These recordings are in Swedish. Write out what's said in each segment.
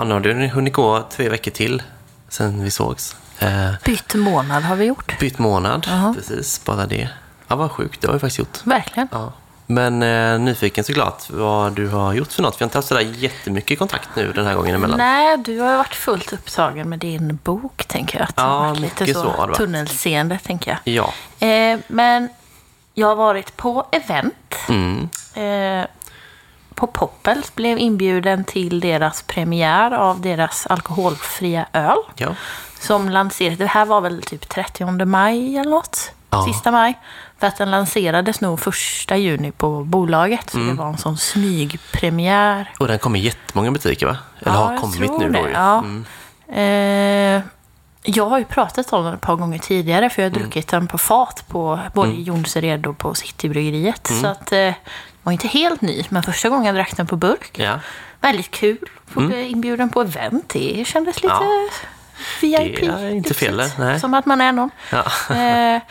Ja, nu har det hunnit gå tre veckor till sen vi sågs. Eh, Bytt månad har vi gjort. bytt månad, Ja. precis. Bara det. Ja, vad sjukt. Det har vi faktiskt gjort. Verkligen. Ja. Men eh, nyfiken såklart vad du har gjort för något. Vi har inte haft sådär jättemycket kontakt nu den här gången emellan. Nej, du har ju varit fullt upptagen med din bok, tänker jag. Att det Ja, varit lite mycket så, så tunnelseende, tänker jag. Ja. Eh, men jag har varit på event. Mm. Eh, på Poppels blev inbjuden till deras premiär av deras alkoholfria öl. ja. Som lanserades, det här var väl typ 30 maj eller något? Ja. Sista maj. För att den lanserades nog första juni på bolaget. Så Mm. det var en sån smygpremiär. Och den kommer i jättemånga butiker va? Eller Ja, har kommit nu då det. ju. Ja. Mm. Eh, jag har ju pratat om den ett par gånger tidigare för jag har Mm. druckit den på fat på både i Jonsered och på Citybryggeriet. Mm. Så att eh, var inte helt ny, men första gången jag drack den på burk. Ja. Väldigt kul. Få bli inbjuden på event. Det kändes lite Mm. Ja. VIP. Det är inte fel, nej. Som att man är någon. Ja.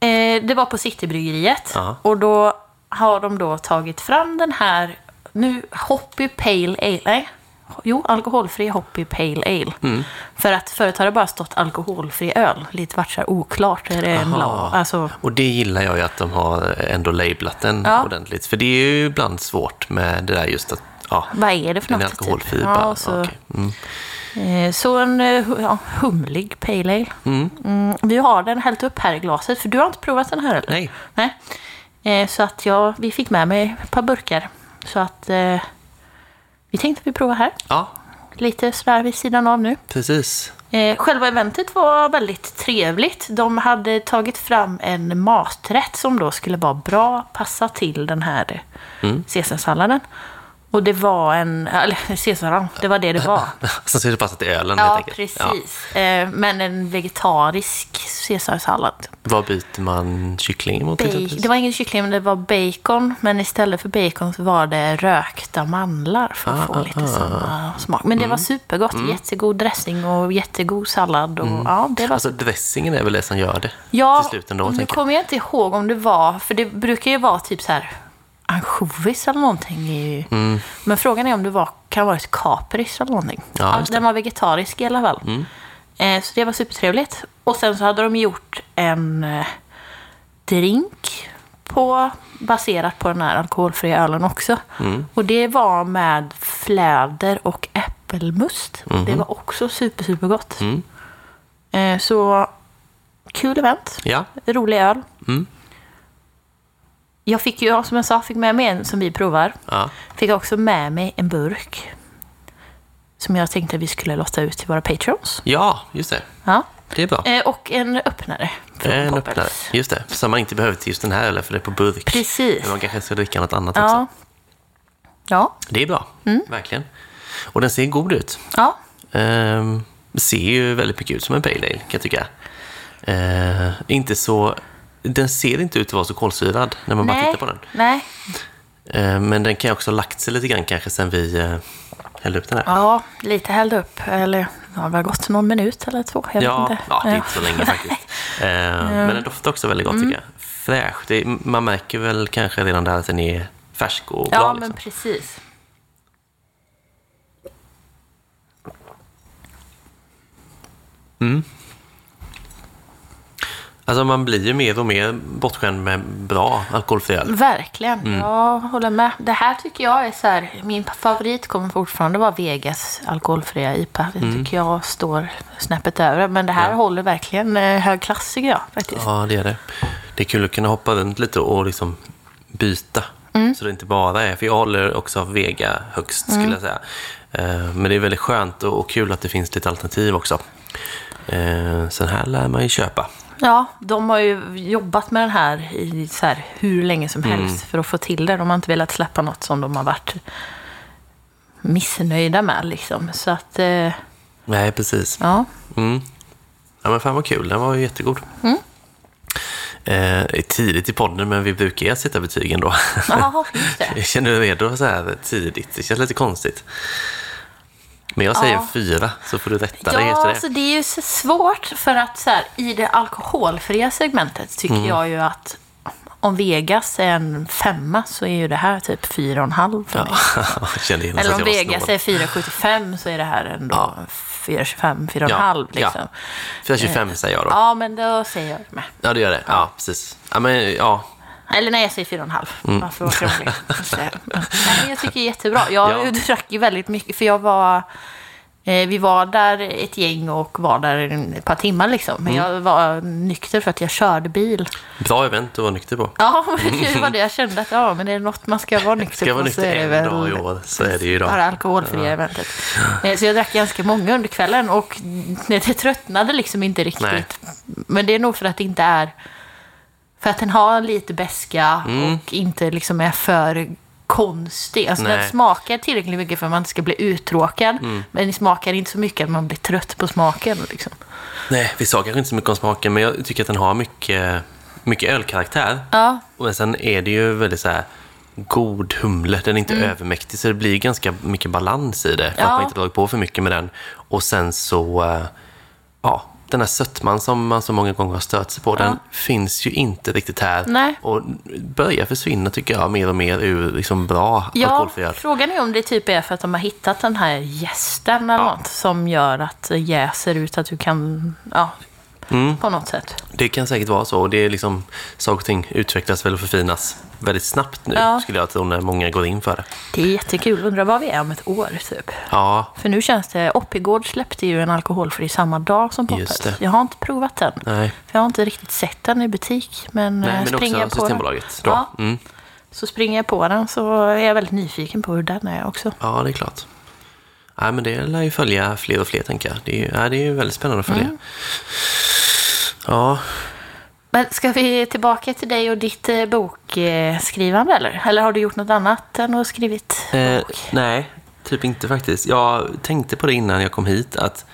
Eh, eh, det var på Citybryggeriet. Ja. Och då har de då tagit fram den här, nu Hoppy Pale Ale. Nej, jo, alkoholfri Hoppy Pale Ale. Mm. För att förut har det bara stått alkoholfri öl. Lite varit så oklart. Är det en? Alltså, Och det gillar jag ju att de har ändå lablat den Ja. ordentligt. För det är ju ibland svårt med det där just att ja, vad är det för något? alkoholfri. Typ? bara. Ja, så, Okej. Mm. eh, så en eh, ja, humlig Pale Ale. Mm. Mm, vi har den hällt upp här i glaset. För du har inte provat den här eller? Nej. Nej. Eh, så att jag, vi fick med mig ett par burkar. Så att eh, vi tänkte att vi provar här. Ja, Lite sådär vid sidan av nu. precis. Eh, själva eventet var väldigt trevligt. De hade tagit fram en maträtt som då skulle vara bra, passa till den här Mm. caesarsalladen. Och det var en, eller caesarsallad, det var det det var. Så ser det passat till ölen helt Ja, enkelt. precis. Eh, men en vegetarisk caesarsallad. Vad byter man kycklingen mot? Ba- exempelvis? det var ingen kyckling, men det var bacon. Men istället för bacon så var det rökta mandlar för att få Ah, lite ah. samma smak. Men det var supergott. Jättegod dressing och jättegod sallad. Och, ja, det var Alltså dressingen är väl det som gör det ja, till slut ändå, nu tänker jag. kommer jag inte ihåg om det var, för det brukar ju vara typ så här ansjovis eller någonting. I, Men frågan är om det var, kan ha varit kapris eller någonting. Mm. Ja. Mm. den var vegetarisk i alla fall. Eh, så det var supertrevligt. Och sen så hade de gjort en eh, drink på, baserat på den här alkoholfria ölen också. Mm. Och det var med fläder och äppelmust. Mhm. Det var också super, supergott. Mm. Eh, så kul event. Ja, Rolig öl. Mm. Jag fick ju, som jag sa, fick med mig en som vi provar. ja. Fick också med mig en burk. Som jag tänkte vi skulle lotta ut till våra patrons. ja just det. Ja. Det är bra. Eh, och en öppnare. En Poppels. öppnare. Just det. Så man inte behöver till just den här eller för det är på burk. Precis. Men man kanske ska dricka något annat Ja. också. Ja. Det är bra. Verkligen. Och den ser god ut. Ja. Ehm, ser ju väldigt mycket ut som en pale ale, kan jag tycka. Ehm, inte så... Den ser inte ut att vara så kolsyrad när man bara Nej. tittar på den. Nej. Ehm, men den kan ju också ha lagt sig lite grann kanske sen vi uh, hällde upp den här. Ja, lite hällde upp. Eller det har gått någon minut eller två. Jag Ja, vet inte. ja, det är inte så länge faktiskt. Ehm, Men den doftar också väldigt gott Mm. tycker jag. Fräsch. Det, man märker väl kanske redan där att den är färsk och bra. Ja, liksom. men precis. Alltså man blir ju mer och mer bortskämd med bra alkoholfri öl. Verkligen, Mm. jag håller med. Det här tycker jag är så här, min favorit kommer fortfarande vara Vegas alkoholfria IPA. Det Mm. tycker jag står snäppet över. Men det här håller verkligen eh, hög klass tycker jag faktiskt. Ja, det är det. Det är kul att kunna hoppa runt lite och liksom byta. Mm. Så det inte bara är, för jag håller också Vega högst skulle Mm. jag säga. Eh, Men det är väldigt skönt och och kul att det finns lite alternativ också. Eh, Sen här lär man ju köpa. Ja, de har ju jobbat med den här i så här, hur länge som Mm. helst för att få till det. De har inte velat släppa något som de har varit missnöjda med. Liksom. Så att, eh, Nej, precis. ja. Mm. Ja, men fan vad kul. Den var ju jättegod. Mm. Eh, tidigt i podden, men vi brukar ju sätta betygen då. Ja, just det. Jag känner redo så här tidigt. Det känns lite konstigt. Men jag säger Ja. fyra, så får du rätta dig Ja, efter det. alltså det är ju så svårt för att så här, i det alkoholfria segmentet tycker Mm. jag ju att om Vegas är en femma så är ju det här typ fyra och en halv för mig. Genast Eller om Vegas snål. är 4,75 så är det här ändå 4,25, 4,5 Ja, liksom. ja. 425 säger jag då. Ja, men då säger jag det med. Ja, det gör det. Ja, precis. Ja, men ja. Eller nej, jag säger 4,5. Mm. Varför var krånglig? Nej, men jag tycker det är jättebra. Jag Ja. drack ju väldigt mycket, för jag var... Eh, vi var där ett gäng och var där en- ett par timmar liksom. Men Mm. jag var nykter för att jag körde bil. Bra event att vara nykter på. Ja, det var det jag kände att ja, men det är något man ska vara nykter Ska på. vara så är nykter det en väl dag i år så är det ju det idag. här alkoholfria eventet. Eh, Så jag drack ganska många under kvällen och det tröttnade liksom inte riktigt. Nej. Men det är nog för att det inte är... För att den har lite beska Mm. och inte liksom är för konstig. Alltså den Nej. smakar tillräckligt mycket för att man inte ska bli uttråkad. Mm. Men det smakar inte så mycket att man blir trött på smaken. Liksom. Nej, vi sa kanske inte så mycket om smaken, men jag tycker att den har mycket, mycket ölkaraktär. Ja, Men sen är det ju väldigt så här god humle. Den är inte Mm. övermäktig, så det blir ganska mycket balans i det. För Ja. att man inte dragit på för mycket med den. Och sen så, eh, ja, den här sötman som man så många gånger har stört sig på, den finns ju inte riktigt här. Nej. Och börjar försvinna, tycker jag, mer och mer ur liksom bra Ja, alkoholfri frågan är om det typ är för att de har hittat den här gästen eller Ja. något som gör att jäser ut att du kan, ja, Mm. på något sätt. Det kan säkert vara så. Och det är liksom, saker och ting utvecklas väl och förfinas väldigt snabbt nu, Ja. skulle jag tro, när många går in för det. Det är jättekul. Undrar vad vi är om ett år typ. Ja, För nu känns det, Oppigård släppte ju en alkoholfri samma dag som Poppet. Jag har inte provat den. nej. För jag har inte riktigt sett den i butik. Men, nej eh, men springer också på Systembolaget. Då. Ja. Mm. så springer jag på den så är jag väldigt nyfiken på hur den är också. Ja, det är klart. Nej, men det lär ju följa fler och fler, tänker jag. Det är ju, ja, det är ju väldigt spännande att följa. Mm. Ja, Men ska vi tillbaka till dig och ditt eh, bokskrivande eller? Eller har du gjort något annat än att skrivit eh, bok? nej, typ inte faktiskt. Jag tänkte på det innan jag kom hit, att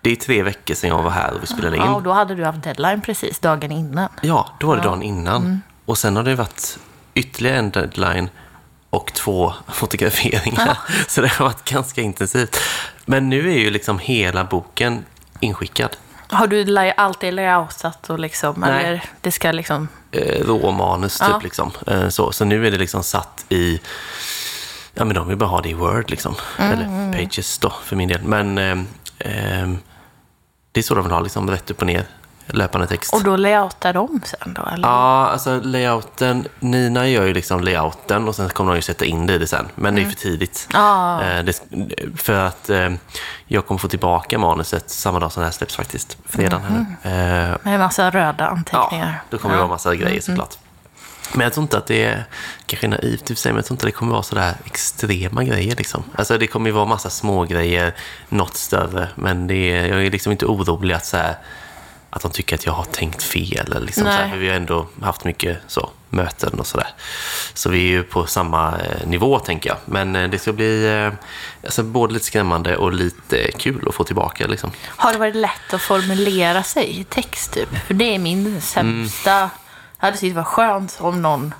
det är tre veckor sedan jag var här och vi spelade in. Ja, och då hade du haft deadline precis dagen innan. Ja, då var det dagen innan. Mm. Och sen har det varit ytterligare en deadline och två fotograferingar. Så det har varit ganska intensivt. Men nu är ju liksom hela boken inskickad. Har du alltid layoutat och liksom, Nej. eller det ska liksom... eh, råmanus typ Ja. liksom. Eh, så. så nu är det liksom satt i, ja men de vill bara ha det i Word liksom. Eller Pages då för min del. Men eh, eh, det är så de vill ha liksom, rätt upp och ner, löpande text. Och då layoutar de sen då, eller? Ja, alltså layouten, Nina gör ju liksom layouten och sen kommer de ju sätta in det i det sen. Men det är för tidigt. Ja. Eh, det, för att eh, jag kommer få tillbaka manuset samma dag som det här släpps faktiskt. Fredagen. här. Eh, Med en massa röda Ja, anteckningar. då kommer det vara massa grejer såklart. Men jag tror inte att det är, kanske är naivt i sig, men jag tror inte det kommer vara sådär extrema grejer liksom. Alltså det kommer ju vara massa små grejer, något större, men det är, jag är liksom inte orolig att så här, att de tycker att jag har tänkt fel. Eller liksom så här, vi har ändå haft mycket så, möten och sådär. Så vi är ju på samma eh, nivå tänker jag. Men eh, det ska bli eh, alltså, både lite skrämmande och lite kul att få tillbaka. Liksom. Har det varit lätt att formulera sig i text typ? För det är min sämsta... Mm. Jag hade tyckt det var skönt om någon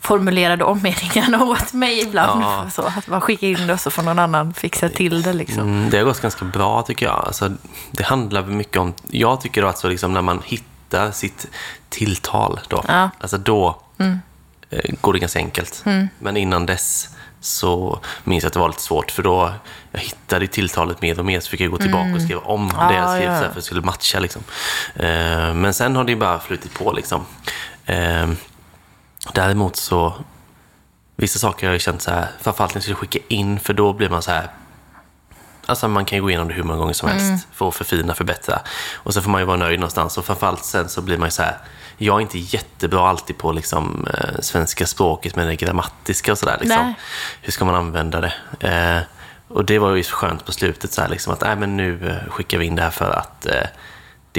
formulerade om meningarna åt mig ibland. Ja. Så att man skickar in det och så får någon annan fixa till det liksom. Mm, det har gått ganska bra tycker jag. Alltså, det handlar mycket om, jag tycker att så liksom när man hittar sitt tilltal då, Ja. Mm. alltså då eh, går det ganska enkelt. Men innan dess så minns jag att det var lite svårt för då jag hittade tilltalet mer och mer så fick jag gå tillbaka och skriva om det jag Ja, skrev ja. för att det skulle matcha. Liksom. Eh, men sen har det bara flutit på. Liksom. Eh, däremot så Vissa saker har jag känt så här, framförallt när jag skulle skicka in, för då blir man så här, Alltså man kan ju gå igenom det hur många gånger som helst för att förfina, förbättra. Och så får man ju vara nöjd någonstans. Och framförallt sen så blir man ju så här, jag är inte jättebra alltid på liksom, eh, svenska språket med det grammatiska och sådär. Liksom. Hur ska man använda det? Eh, och det var ju skönt på slutet så här, liksom, att nej, men nu eh, skickar vi in det här för att eh,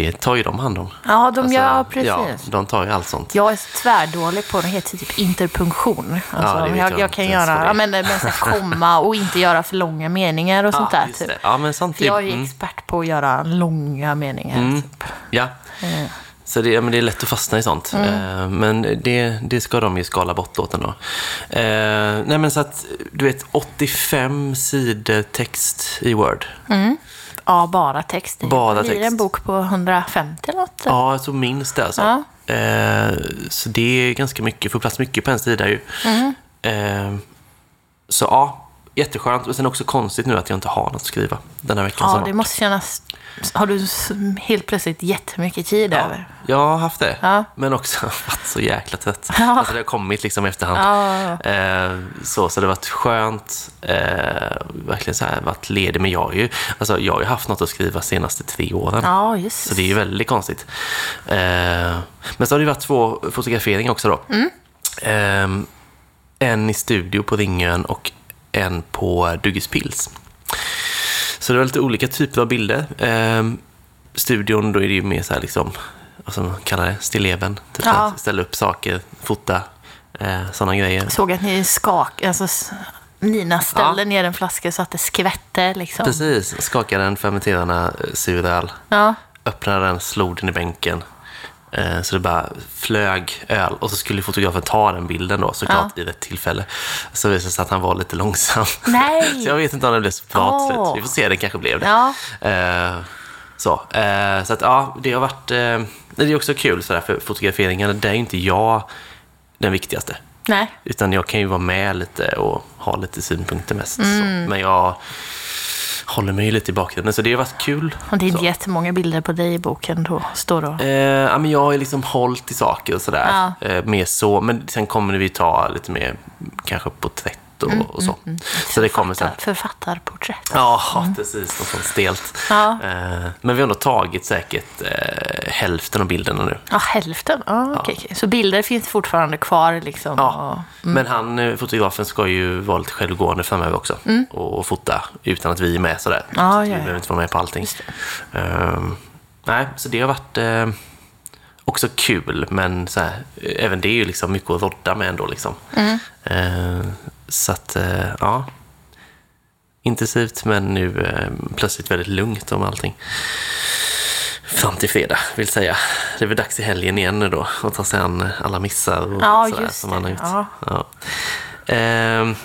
det tar ju de hand om. Ja, de gör Ja, precis. de tar ju allt sånt. Jag är tvärdålig på det heter typ interpunktion. Alltså, det vet jag, jag jag kan det göra ja, men, men, här, komma och inte göra för långa meningar och sånt där. Typ. det. ja men sant. För jag är Mm. expert på att göra långa meningar. Mm. Typ. Ja. Så det, ja, men det är lätt att fastna i sånt. Eh, men det, det ska de ju skala bort åt ändå. Eh, nej men så att, du vet, 85 sidor text i Word. Ja, bara text. Bara Blir det text. en bok på 150 eller något? Ja, jag tror minst det alltså. Ja. Eh, så det är ganska mycket, får plats mycket på en sida ju. Eh, så ja, jätteskönt. Men sen också konstigt nu att jag inte har något att skriva den här veckan. Ja, det måste kännas... Har du helt plötsligt jättemycket tid Ja, över? jag har haft det. Ja. Men också varit så jäkla trött. Ja. Alltså det har kommit liksom efterhand. Ja. Eh, så, så det har varit skönt. Eh, verkligen så här, varit ledig. Men jag har ju, alltså, jag har ju haft något att skriva senaste tre åren. Ja, just Så det är ju väldigt konstigt. Eh, men så har det varit två fotograferingar också då. Eh, en i studio på Ringön och en på Duggis Pils. Så det var lite olika typer av bilder. Eh, studion, då är det ju mer så här liksom, vad som man kallar det, stilleven. Typ Ja. att ställa upp saker, fota, eh, sådana grejer. Såg att ni skak... Alltså, Nina ställde Ja. ner en flaska så att det skvätte liksom. Precis, skakade den, fermenterade suröl. Ja. öppnade den, slog den i bänken. Eh, Så det bara flög öl och så skulle fotografen ta den bilden då såklart i rätt tillfälle. Så visade det sig att han var lite långsam. Nej! så jag vet inte om det blev så bra Åh. slut. Vi får se, det kanske blev det. Ja. Eh, Så, eh, så att ja, det har varit... Det är också kul sådär för fotograferingarna, där är inte jag den viktigaste. Nej. Utan jag kan ju vara med lite och ha lite synpunkter mest. Mm. Så. Men jag håller mig lite i bakgrunden, så det har varit kul. Och det är Så. jättemånga bilder på dig i boken då. Står då. Eh, ja, men jag har liksom hållit i saker och sådär. Ja. Eh, mer så. Men sen kommer vi ta lite mer, kanske porträtt och, Mm, och så. Så det kommer sen. Författar- Författarporträtt. Ja, precis. Något sånt stelt. Ja. Eh, men vi har nog tagit säkert eh, hälften av bilderna nu. Ja, hälften? Ja, okej, okej. Så bilder finns fortfarande kvar liksom? Ja. Och, Men han, eh, fotografen ska ju vara lite självgående framöver också. Och, och fota utan att vi är med sådär. Mm. Ja, så ja, vi ja. behöver inte vara med på allting. Ehm, nej, så det har varit eh, också kul. Men så här, även det är ju liksom mycket att rodda med ändå. Liksom. Mm. Så att, eh, ja. Intensivt men nu eh, plötsligt väldigt lugnt om allting. Fram till fredag, vill säga. Det är väl dags i helgen igen nu då att ta sig an alla missar och Ja, sådär som man har gjort. Ja. Ja. Ehm,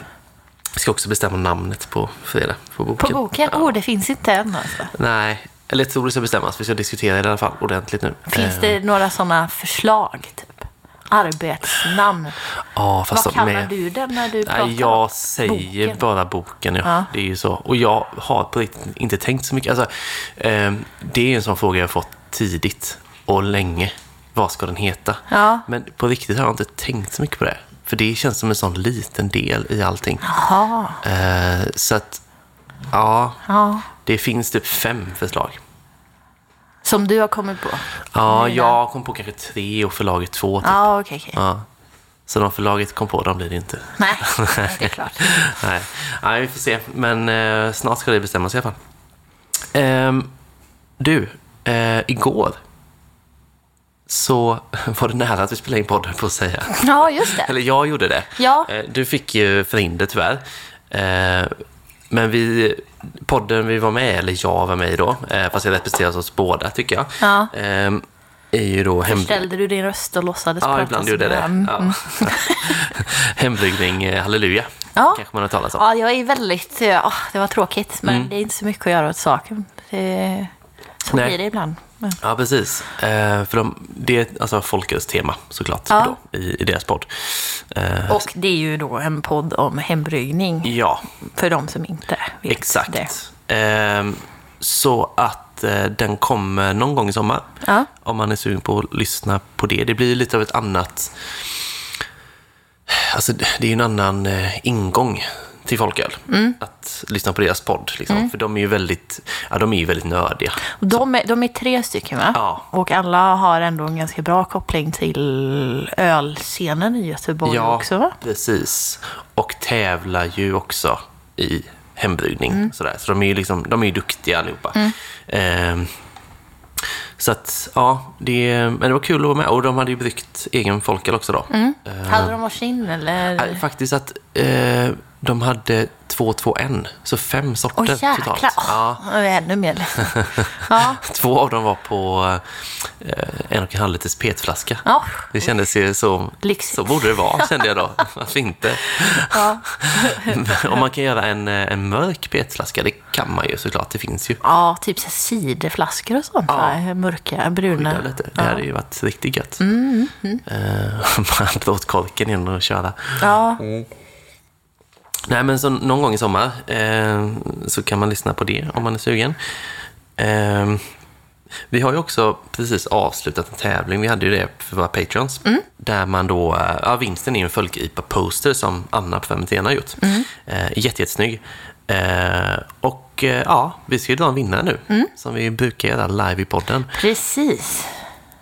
vi ska också bestämma namnet på fredag på boken. På boken? Ja. Oh, det finns inte än alltså. Nej, eller jag tror det ska bestämmas. Vi ska diskutera det i alla fall ordentligt nu. Finns Ehm, det några sådana förslag? Typ? Arbetsnamn? Ja, fast Vad kallar med... du den när du pratar? Nej, jag säger Boken. bara boken, ja. Ja. Det är ju så. Och jag har på riktigt inte tänkt så mycket. Alltså, ehm, det är en sån fråga jag har fått tidigt och länge. Vad ska den heta? Ja. Men på riktigt har jag inte tänkt så mycket på det. För det känns som en sån liten del i allting. Jaha. Eh, så att, ja, Ja. det finns typ fem förslag. Som du har kommit på? Ja, Mina. jag kom på kanske tre och förlaget två. Typ. Ja, okej, okej. Ja. Så de förlaget kom på, de blir det inte. Nej, det är klart. Nej. Nej, vi får se. Men eh, snart ska det bestämmas i alla fall. Ehm, du, eh, igår så var det nära att vi spelade in podden på att säga. Ja, just det. Eller jag gjorde det. Ja. Eh, Du fick ju förhinder tyvärr. Eh, Men vi, podden vi var med, eller jag var med i då, eh, fast jag representerar oss båda tycker jag, Ja. eh, är ju då hem... Ställde du din röst och låtsades Ja, prata som gjorde jag det. Ja. Hembryggning eh, Halleluja, Ja. kanske man har talat om. Ja, jag är väldigt... Ja, det var tråkigt, men Mm. det är inte så mycket att göra åt saken. Det, så Nej. blir det ibland. Men, Ja, precis. Eh, för de, det är alltså folkets tema såklart Ja. då, i, i deras podd. Eh, och det är ju då en podd om hembryggning, ja, för de som inte vet exakt. det. Eh, så att eh, den kommer någon gång i sommar. Ja. Om man är sugen på att lyssna på det. Det blir lite av ett annat... Alltså, det är ju en annan eh, ingång till folköl. Mm. Att lyssna på deras podd. Liksom. För de är ju väldigt, ja, de är ju väldigt nördiga. De är, de är tre stycken, va? Ja. Och alla har ändå en ganska bra koppling till ölscenen i Göteborg också, va? precis. Och tävlar ju också i hembryggning. Mm. Sådär. Så de är ju liksom, de är ju duktiga allihopa. Ehm, så att, ja, det, men det var kul att vara med. Och de hade ju bryggt egen folköl också då. Mm. Ehm, Hade de varsin, eller? Faktiskt att eh, de hade 221, så fem sorter Åh jäklar! totalt. Ja, Åh, jag är ännu mer. Ja, två av dem var på eh, en och en halv liters petflaska. ja. Det kändes ju så, Lyxigt. så borde det vara, kände jag då. Varför inte? ja. Om man kan göra en, eh, en mörk petflaska, det kan man ju såklart, det finns ju. ja typ så ciderflaskor och sånt. Ja. va? Mörka, bruna. Lite. Det ja. hade ju varit riktigt gött. Mm, Eh, Bara dra åt korken in och köra. Ja, Nej, men så någon gång i sommar eh, så kan man lyssna på det om man är sugen. Eh, vi har ju också precis avslutat en tävling. Vi hade ju det för våra patrons. Där man då, eh, ja, vinsten är ju en Folkripa-poster som Anna på Fermentena har gjort. Eh, jätte, jättesnygg. Eh, och eh, ja, vi ska ju dra en vinnare nu. Som vi brukar göra live i podden. precis.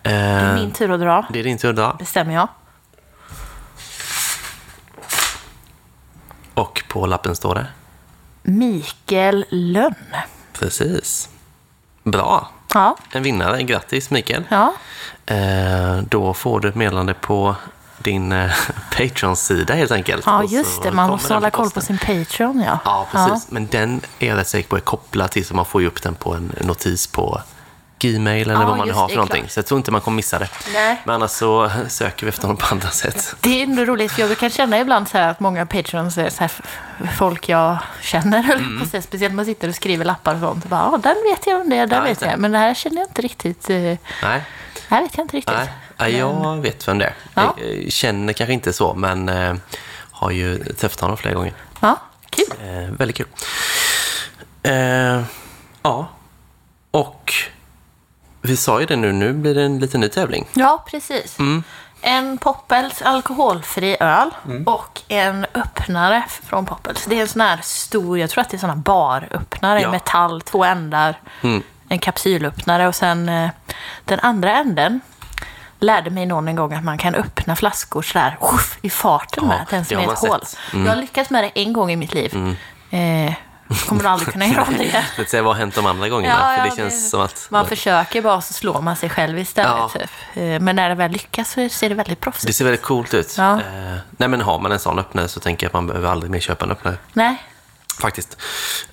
Eh, Det är min tur att dra. det är din tur att dra. Bestämmer jag. Och på lappen står det. Mikael Lönn. Precis. Bra. Ja, En vinnare. Grattis Mikael. ja. Eh, då får du ett meddelande på din eh, Patreon-sida helt enkelt. ja just det. Man måste hålla koll på sin Patreon, ja. Ja, precis. Men den är jag rätt säker på är kopplad till så man får ju upp den på en notis på Gmail eller Ja, vad man just har det, för någonting. klart. Så jag tror inte man kommer missa det. Nej. Men annars så söker vi efter honom på andra sätt. Det är ändå roligt, för jag kan känna ibland så här att många patrons är så här folk jag känner, Mm. säga. speciellt när man sitter och skriver lappar och sånt. Bara, ja, den vet jag om det, den Ja, vet det. jag. Men det här känner jag inte riktigt. eh, Det Nej, här vet jag inte riktigt. nej. nej jag vet vem det är. Ja. Jag eh, känner kanske inte så, men eh, har ju träffat honom flera gånger. Ja, kul. Eh, väldigt kul. Eh, ja, och vi sa ju det nu, nu blir det en liten ny tävling. Ja, precis. Mm. En Poppels alkoholfri öl Mm. och en öppnare från Poppels. Det är en sån här stor, jag tror att det är såna baröppnare i Ja. metall, två ändar, Mm. en kapsylöppnare och sen eh, den andra änden lärde mig någon en gång att man kan öppna flaskor sådär uff, i farten Ja, med, den som är ett hål. Mm. Jag har lyckats med det en gång i mitt liv. Eh, kommer aldrig kunna göra om det igen. Säga vad har hänt de andra gångerna? Ja, för ja, det känns det- som att... Man försöker bara så slår man sig själv istället. Ja. Typ. Eh, Men när det väl lyckas så ser det väldigt proffsigt Det ser väldigt coolt ut. Ja. Eh, nej, men har man en sån öppnare så tänker jag att man behöver aldrig mer köpa en öppnare. Nej, Faktiskt.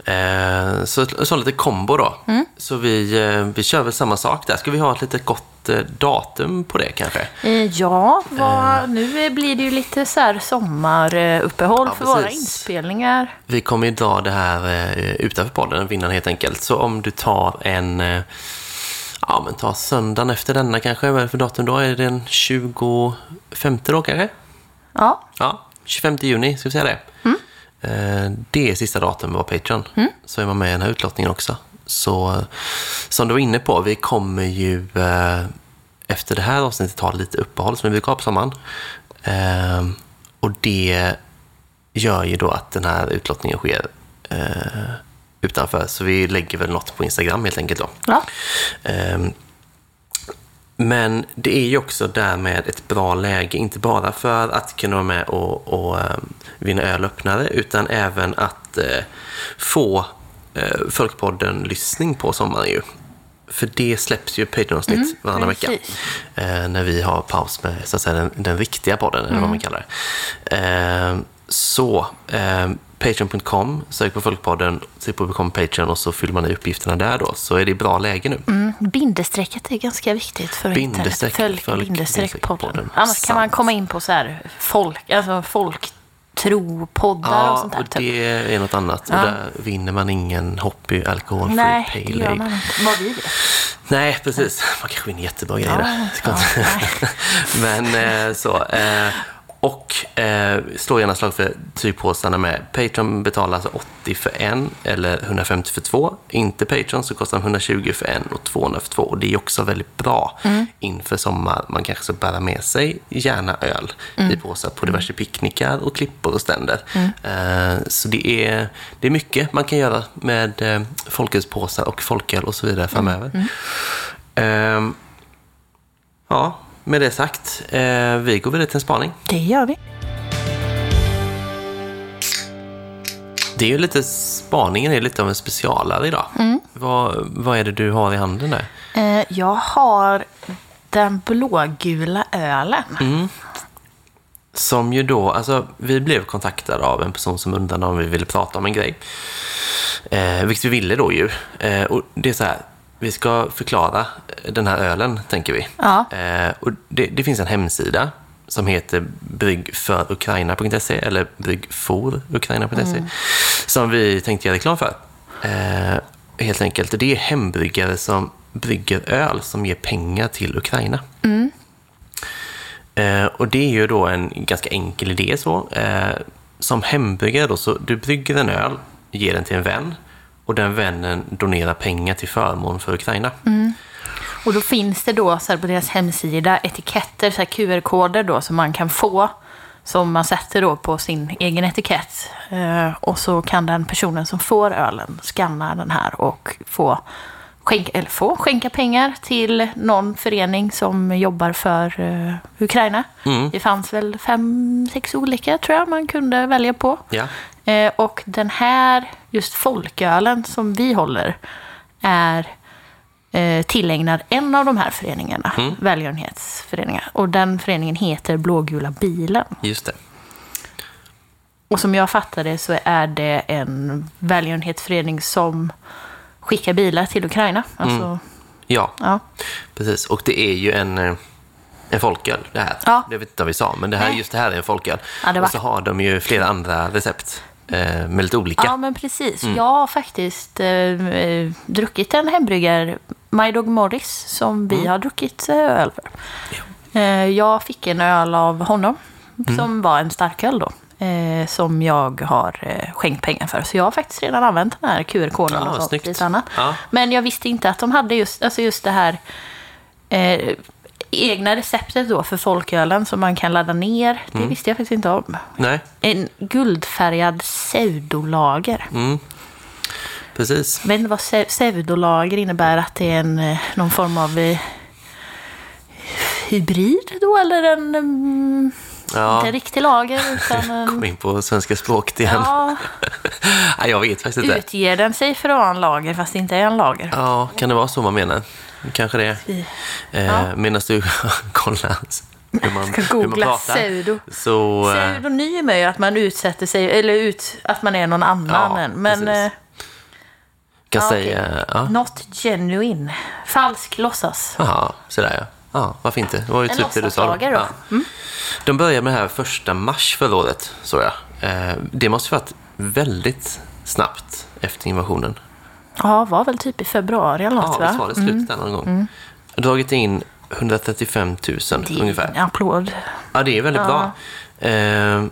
Eh, så, så lite kombo då. Mm. Så vi, eh, vi kör väl samma sak där. Ska vi ha ett litet gott eh, datum på det kanske? Eh, Ja, vad, nu blir det ju lite så här sommaruppehåll Ja, för våra precis. inspelningar. Vi kommer ju dra det här eh, utanför podden, vinnaren helt enkelt. Så om du tar en... Eh, ja, men ta söndagen efter denna kanske. Vad är det för datum då? Är det den 25 då kanske? Ja, Ja, 25 juni, ska vi säga det? Eh, Det är sista datum på Patreon. Så är man med i den här utlottningen också. Så eh, som du var inne på, vi kommer ju eh, efter det här avsnittet ha lite uppehåll som vi brukar ha på sommaren. Eh, Och det gör ju då att den här utlottningen sker eh, utanför. Så vi lägger väl något på Instagram helt enkelt då. ja. Ehm, Men det är ju också därmed ett bra läge, inte bara för att kunna vara med och, och ehm, vinna ölöppnare, utan även att eh, få eh, Folkpodden-lyssning på sommaren ju. För det släpps ju Patreon-avsnitt varannan vecka. Eh, när vi har paus med så att säga, den, den riktiga podden, eller vad man kallar det. Eh, så, eh, Patreon.com, sök på Folkpodden, sök på Become Patreon och så fyller man i uppgifterna där då. Så är det bra läge nu. Mm, bindestrecket är ganska viktigt för Bindestreck, internet. Följ följ bindestreck bindestreck podden. podden. Annars kan man Sant. komma in på så här folk, alltså folktropoddar och Ja, sånt där. och typ. det är något annat. Ja. Och där vinner man ingen hobby alkoholfri Nej, det pale gör ale. man inte. Vad vi vet. Nej, precis. Man kanske vinner jättebra grejer Ja, ja, Men eh, så. Eh, och eh, slå gärna slag för tygpåsarna med. Patreon betalar alltså 80 för en eller 150 för två. Inte Patreon så kostar de 120 för en och 200 för två. Och det är också väldigt bra Mm. inför sommar. Man kanske ska bära med sig gärna öl Mm. i påsar på diverse picknickar och klippor och ständer. Eh, så det är, det är mycket man kan göra med eh, folkölspåsar och folköl och så vidare framöver. Ehm, ja, med det sagt. Eh, vi går vidare till en spaning. Det gör vi. Det är ju lite, spaningen är lite av en specialare idag. Vad, vad är det du har i handen där? Eh, jag har den blågula ölen. Mm. Som ju då, alltså vi blev kontaktade av en person som undrade om vi ville prata om en grej. Eh, vilket vi ville då ju. Eh, och det är så här, vi ska förklara den här ölen, tänker vi. Ja. Eh, och det, det finns en hemsida som heter bryggforukraina.se eller bryggforukraina.se som vi tänkte göra reklam för. Eh, helt enkelt. Det är hembryggare som brygger öl som ger pengar till Ukraina. Eh, och det är ju då en ganska enkel idé så. Eh, som hembryggare då, så du brygger en öl, ger den till en vän och den vännen donerar pengar till förmån för Ukraina. Och då finns det då så här på deras hemsida etiketter, så QR-koder då som man kan få. Som man sätter då på sin egen etikett. Eh, och så kan den personen som får ölen scanna den här och få skänka, eller få skänka pengar till någon förening som jobbar för eh, Ukraina. Det fanns väl fem, sex olika tror jag man kunde välja på. Ja. Eh, och den här, just folkölen som vi håller, är eh, tillägnad en av de här föreningarna, välgörenhetsföreningar. Och den föreningen heter Blågula bilen. Just det. Och som jag fattar det så är det en välgörenhetsförening som skickar bilar till Ukraina. Alltså, Ja, ja. precis. Och det är ju en, eh, en folköl det här. Ja. Det vet inte vad vi sa, men det här, Nej. just det här är en folköl. Ja, var- Och så har de ju flera andra recept med lite olika. ja, men precis. Jag har faktiskt eh, eh, druckit en hembryggar, My Dog Morris, som vi har druckit eh, öl för. Eh, jag fick en öl av honom, som var en starköl då. Eh, som jag har eh, skänkt pengar för. Så jag har faktiskt redan använt den här QR-koden Ja, och sånt. Ja. Men jag visste inte att de hade just, alltså just det här eh, egna receptet då för folkölen som man kan ladda ner. Det visste jag faktiskt inte om. Nej, En guldfärgad pseudolager. precis. Jag vet inte vad pse- pseudolager innebär. Att det är en, eh, någon form av eh, hybrid då? Eller en... Ja. Inte riktig lager utan en... Kom in på svenska språket igen. Ja, jag vet faktiskt inte. utger den sig för att vara en lager fast det inte är en lager? Ja, kan det vara så man menar? Kanske det. Eh, Ja. Medan du kollar hur man, Ska hur man googla pratar. pseudo. Så, eh, Pseudonym är ju att man utsätter sig, eller ut, att man är någon annan. Ja, än. men eh, kan ja, säga... okej. Ja. not genuine. Falsk låtsas. Jaha, sådär ja. Ja, varför inte? Det var ju En typ det du sa. då. Mm. De började med det här första mars förra året, såg jag. Eh, det måste ju varit väldigt snabbt efter invasionen. Ja, var väl typ i februari eller något Ja, va? var det slutet där någon gång. Dragit in 135 000 Det är ungefär. en applåd. Ja, det är väldigt bra. Eh,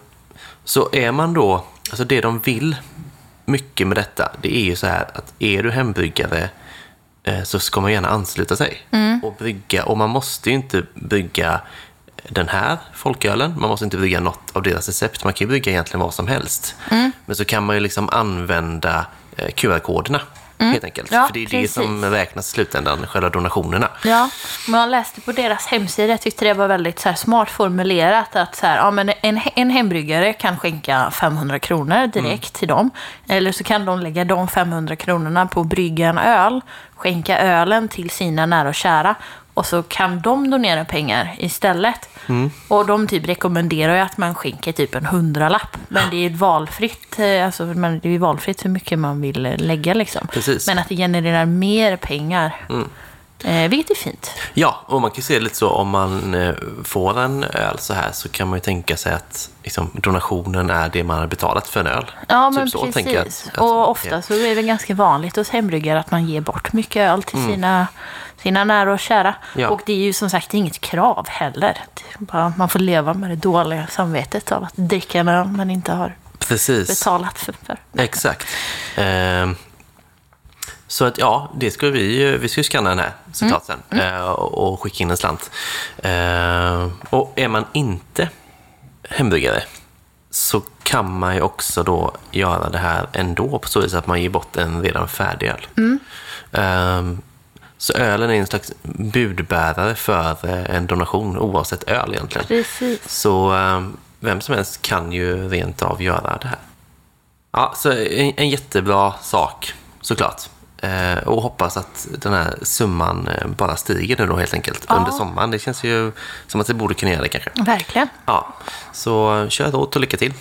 så är man då, alltså det de vill mycket med detta, det är ju så här att är du hembryggare så ska man gärna ansluta sig och brygga. Och man måste ju inte brygga den här folkölen, man måste inte brygga något av deras recept. Man kan ju brygga egentligen vad som helst. Men så kan man ju liksom använda eh, QR-koderna helt enkelt. Ja, För det är precis. det som räknas i slutändan, själva donationerna. Ja, men jag läste på deras hemsida, jag tyckte det var väldigt så här, smart formulerat. Att så här, ja, men en, en hembryggare kan skänka 500 kronor direkt till dem. Eller så kan de lägga de 500 kronorna på att brygga en öl, skänka ölen till sina nära och kära. Och så kan de donera pengar istället. Och de typ rekommenderar ju att man skänker typ en hundralapp. Men det är valfritt, eh, alltså, men det är valfritt hur mycket man vill eh, lägga liksom. Precis. Men att det genererar mer pengar. Eh, vilket är fint. Ja, och man kan ju se det lite så om man eh, får en öl så här så kan man ju tänka sig att liksom, donationen är det man har betalat för en öl. Ja, Typ men så precis. jag att- och ofta så är det ganska vanligt hos hembryggare att man ger bort mycket öl till sina, sina nära och kära. Mm. Ja. Och det är ju som sagt inget krav heller. Bara, man får leva med det dåliga samvetet av att dricka öl man inte har Precis, betalat för. för. exakt. Ehm, så att ja, det ska vi ju, vi ska ju scanna den här såklart sen eh, och skicka in en slant. Ehm, och är man inte hembryggare så kan man ju också då göra det här ändå på så vis att man ger bort en redan färdig öl. Ehm, så ölen är en slags budbärare för eh, en donation oavsett öl egentligen. Precis. Så ehm, vem som helst kan ju rent av göra det här. Ja, så en, en jättebra sak såklart. Eh, och hoppas att den här summan eh, bara stiger nu då helt enkelt under sommaren. Det känns ju som att det borde kunna göra det kanske. Verkligen. Ja, så kör åt och lycka till.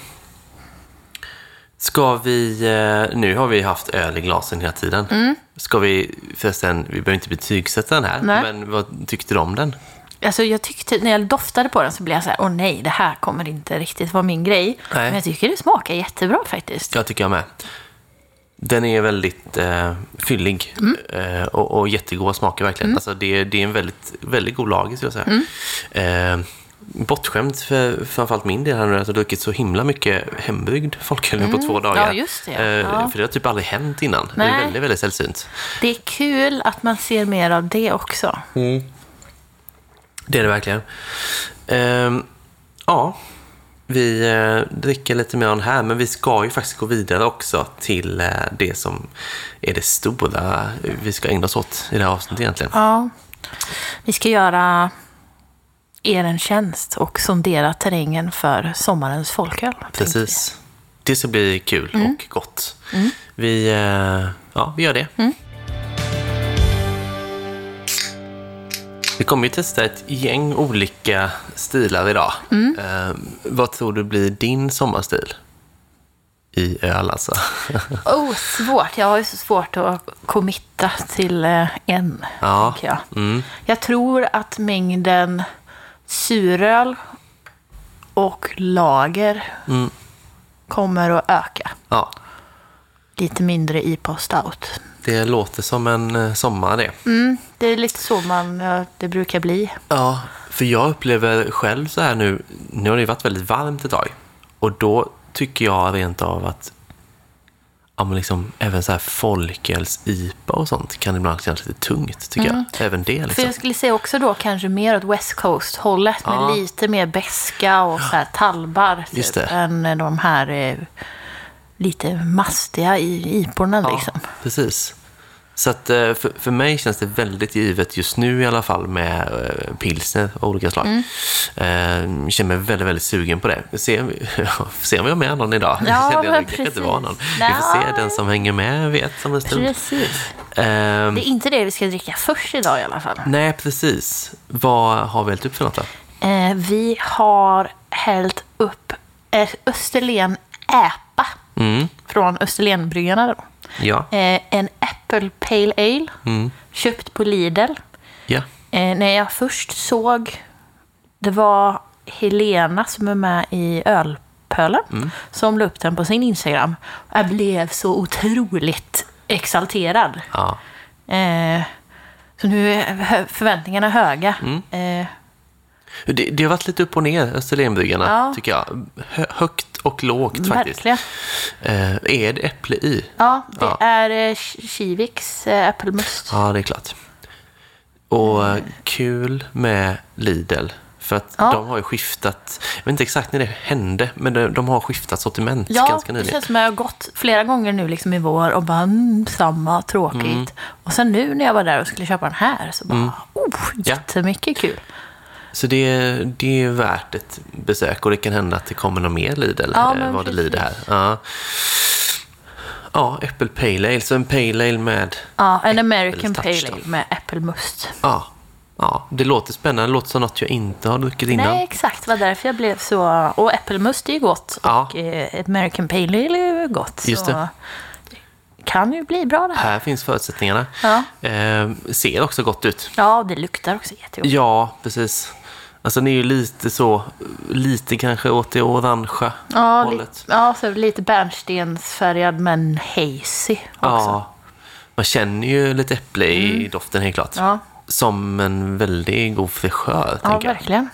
Ska vi, eh, nu har vi haft öl i glasen hela tiden. Ska vi, förresten, vi behöver inte betygsätta den här, Nej. men vad tyckte du om den? Alltså jag tyckte, när jag doftade på den så blev jag så här, åh nej, det här kommer inte riktigt vara min grej. Nej. Men jag tycker det smakar jättebra faktiskt. Jag tycker jag med. Den är väldigt eh, fyllig eh, och, och jättegod smaker verkligen. Alltså det, det är en väldigt, väldigt god lager skulle jag säga. Eh, bortskämt för framförallt min del här nu att jag druckit så himla mycket hembryggd folköl nu på två dagar. Ja, just det. Eh, Ja. För det har typ aldrig hänt innan. Det är Nej. väldigt, väldigt sällsynt. Det är kul att man ser mer av det också. Det är det verkligen. Ehm, ja, vi eh, dricker lite mer av den här, men vi ska ju faktiskt gå vidare också till eh, det som är det stora vi ska ägna oss åt i det här avsnittet egentligen. Ja. Vi ska göra er en tjänst och sondera terrängen för sommarens folköl. Precis. Det ska bli kul och gott. Vi, eh, ja, vi gör det. Vi kommer ju testa ett gäng olika stilar idag. Eh, vad tror du blir din sommarstil? I öl alltså. Oh, svårt. Jag har ju så svårt att committa till eh, en, Ja. tänker jag. Mm. Jag tror att mängden suröl och lager Mm. kommer att öka. Ja, Lite mindre IPA och stout. det låter som en eh, sommar det. Mm, det är lite så man, det brukar bli. Ja, för jag upplever själv så här nu, nu har det varit väldigt varmt ett tag. Och då tycker jag rent av att ja, men liksom, även så här folköls-IPA och sånt kan ibland kännas lite tungt, tycker jag. Även det För liksom. jag skulle säga också då kanske mer åt West Coast-hållet med Ja. lite mer beska och så här talbar Just typ, det. än de här eh, lite mastiga i iporna liksom. Precis. Så att eh, för, för mig känns det väldigt givet just nu i alla fall med eh, pilsner av olika slag. Mm. Eh, känner mig väldigt, väldigt sugen på det. Se, se om vi har med någon idag. Ja, jag, precis. kanske inte var någon. Vi får se, den som hänger med vet om en stund. Precis. Ehm, Det är inte det vi ska dricka först idag i alla fall. Nej, precis. Vad har vi hällt upp för något då? Eh, vi har hällt upp Österlen Äpa Mm. från Österlenbryggarna. Då. Ja. Eh, en Apple Pale Ale, Mm. köpt på Lidl. Ja. Eh, när jag först såg, det var Helena som är med i Ölpölen, Mm. som la upp den på sin Instagram. Jag blev så otroligt exalterad. ja. Eh, så nu är förväntningarna höga. Mm. Eh, Det, det har varit lite upp och ner, Österlenbryggarna, Ja. tycker jag. Hö, högt och lågt faktiskt. verkligen. Eh, är det äpple i? Ja, det Ja. är eh, Kiviks eh, äppelmust. Ja, det är klart. Och eh, kul med Lidl. För att Ja. de har ju skiftat, jag vet inte exakt när det hände, men de, de har skiftat sortiment Ja, ganska det nyligen. känns som att jag har gått flera gånger nu liksom i vår och bara mm, samma, tråkigt. Mm. Och sen nu när jag var där och skulle köpa den här så bara, oh, jättemycket kul. Så det, det är värt ett besök och det kan hända att det kommer något mer Lidl Ja, vad det precis. lider här. Ja. ja, Apple Pale Ale, så en Pale Ale med... Ja, en American Pale. Ale med äppelmust. Ja, ja, det låter spännande. Det låter som något jag inte har druckit innan. Nej, exakt. Det var därför jag blev så... Och äppelmust är ju gott. Ja. Och eh, American Pale Ale är ju gott. Just så det. det kan ju bli bra det här. Här finns förutsättningarna. Ja. Eh, ser också gott ut. Ja, det luktar också jättegott. Ja, precis. Alltså den är ju lite så, lite kanske åt det orangea Ja, hållet. lite, ja så lite bärnstensfärgad men hazy också. Ja, man känner ju lite äpple i doften helt klart. Ja, Som en väldigt god fräschör, ja tänker jag. verkligen.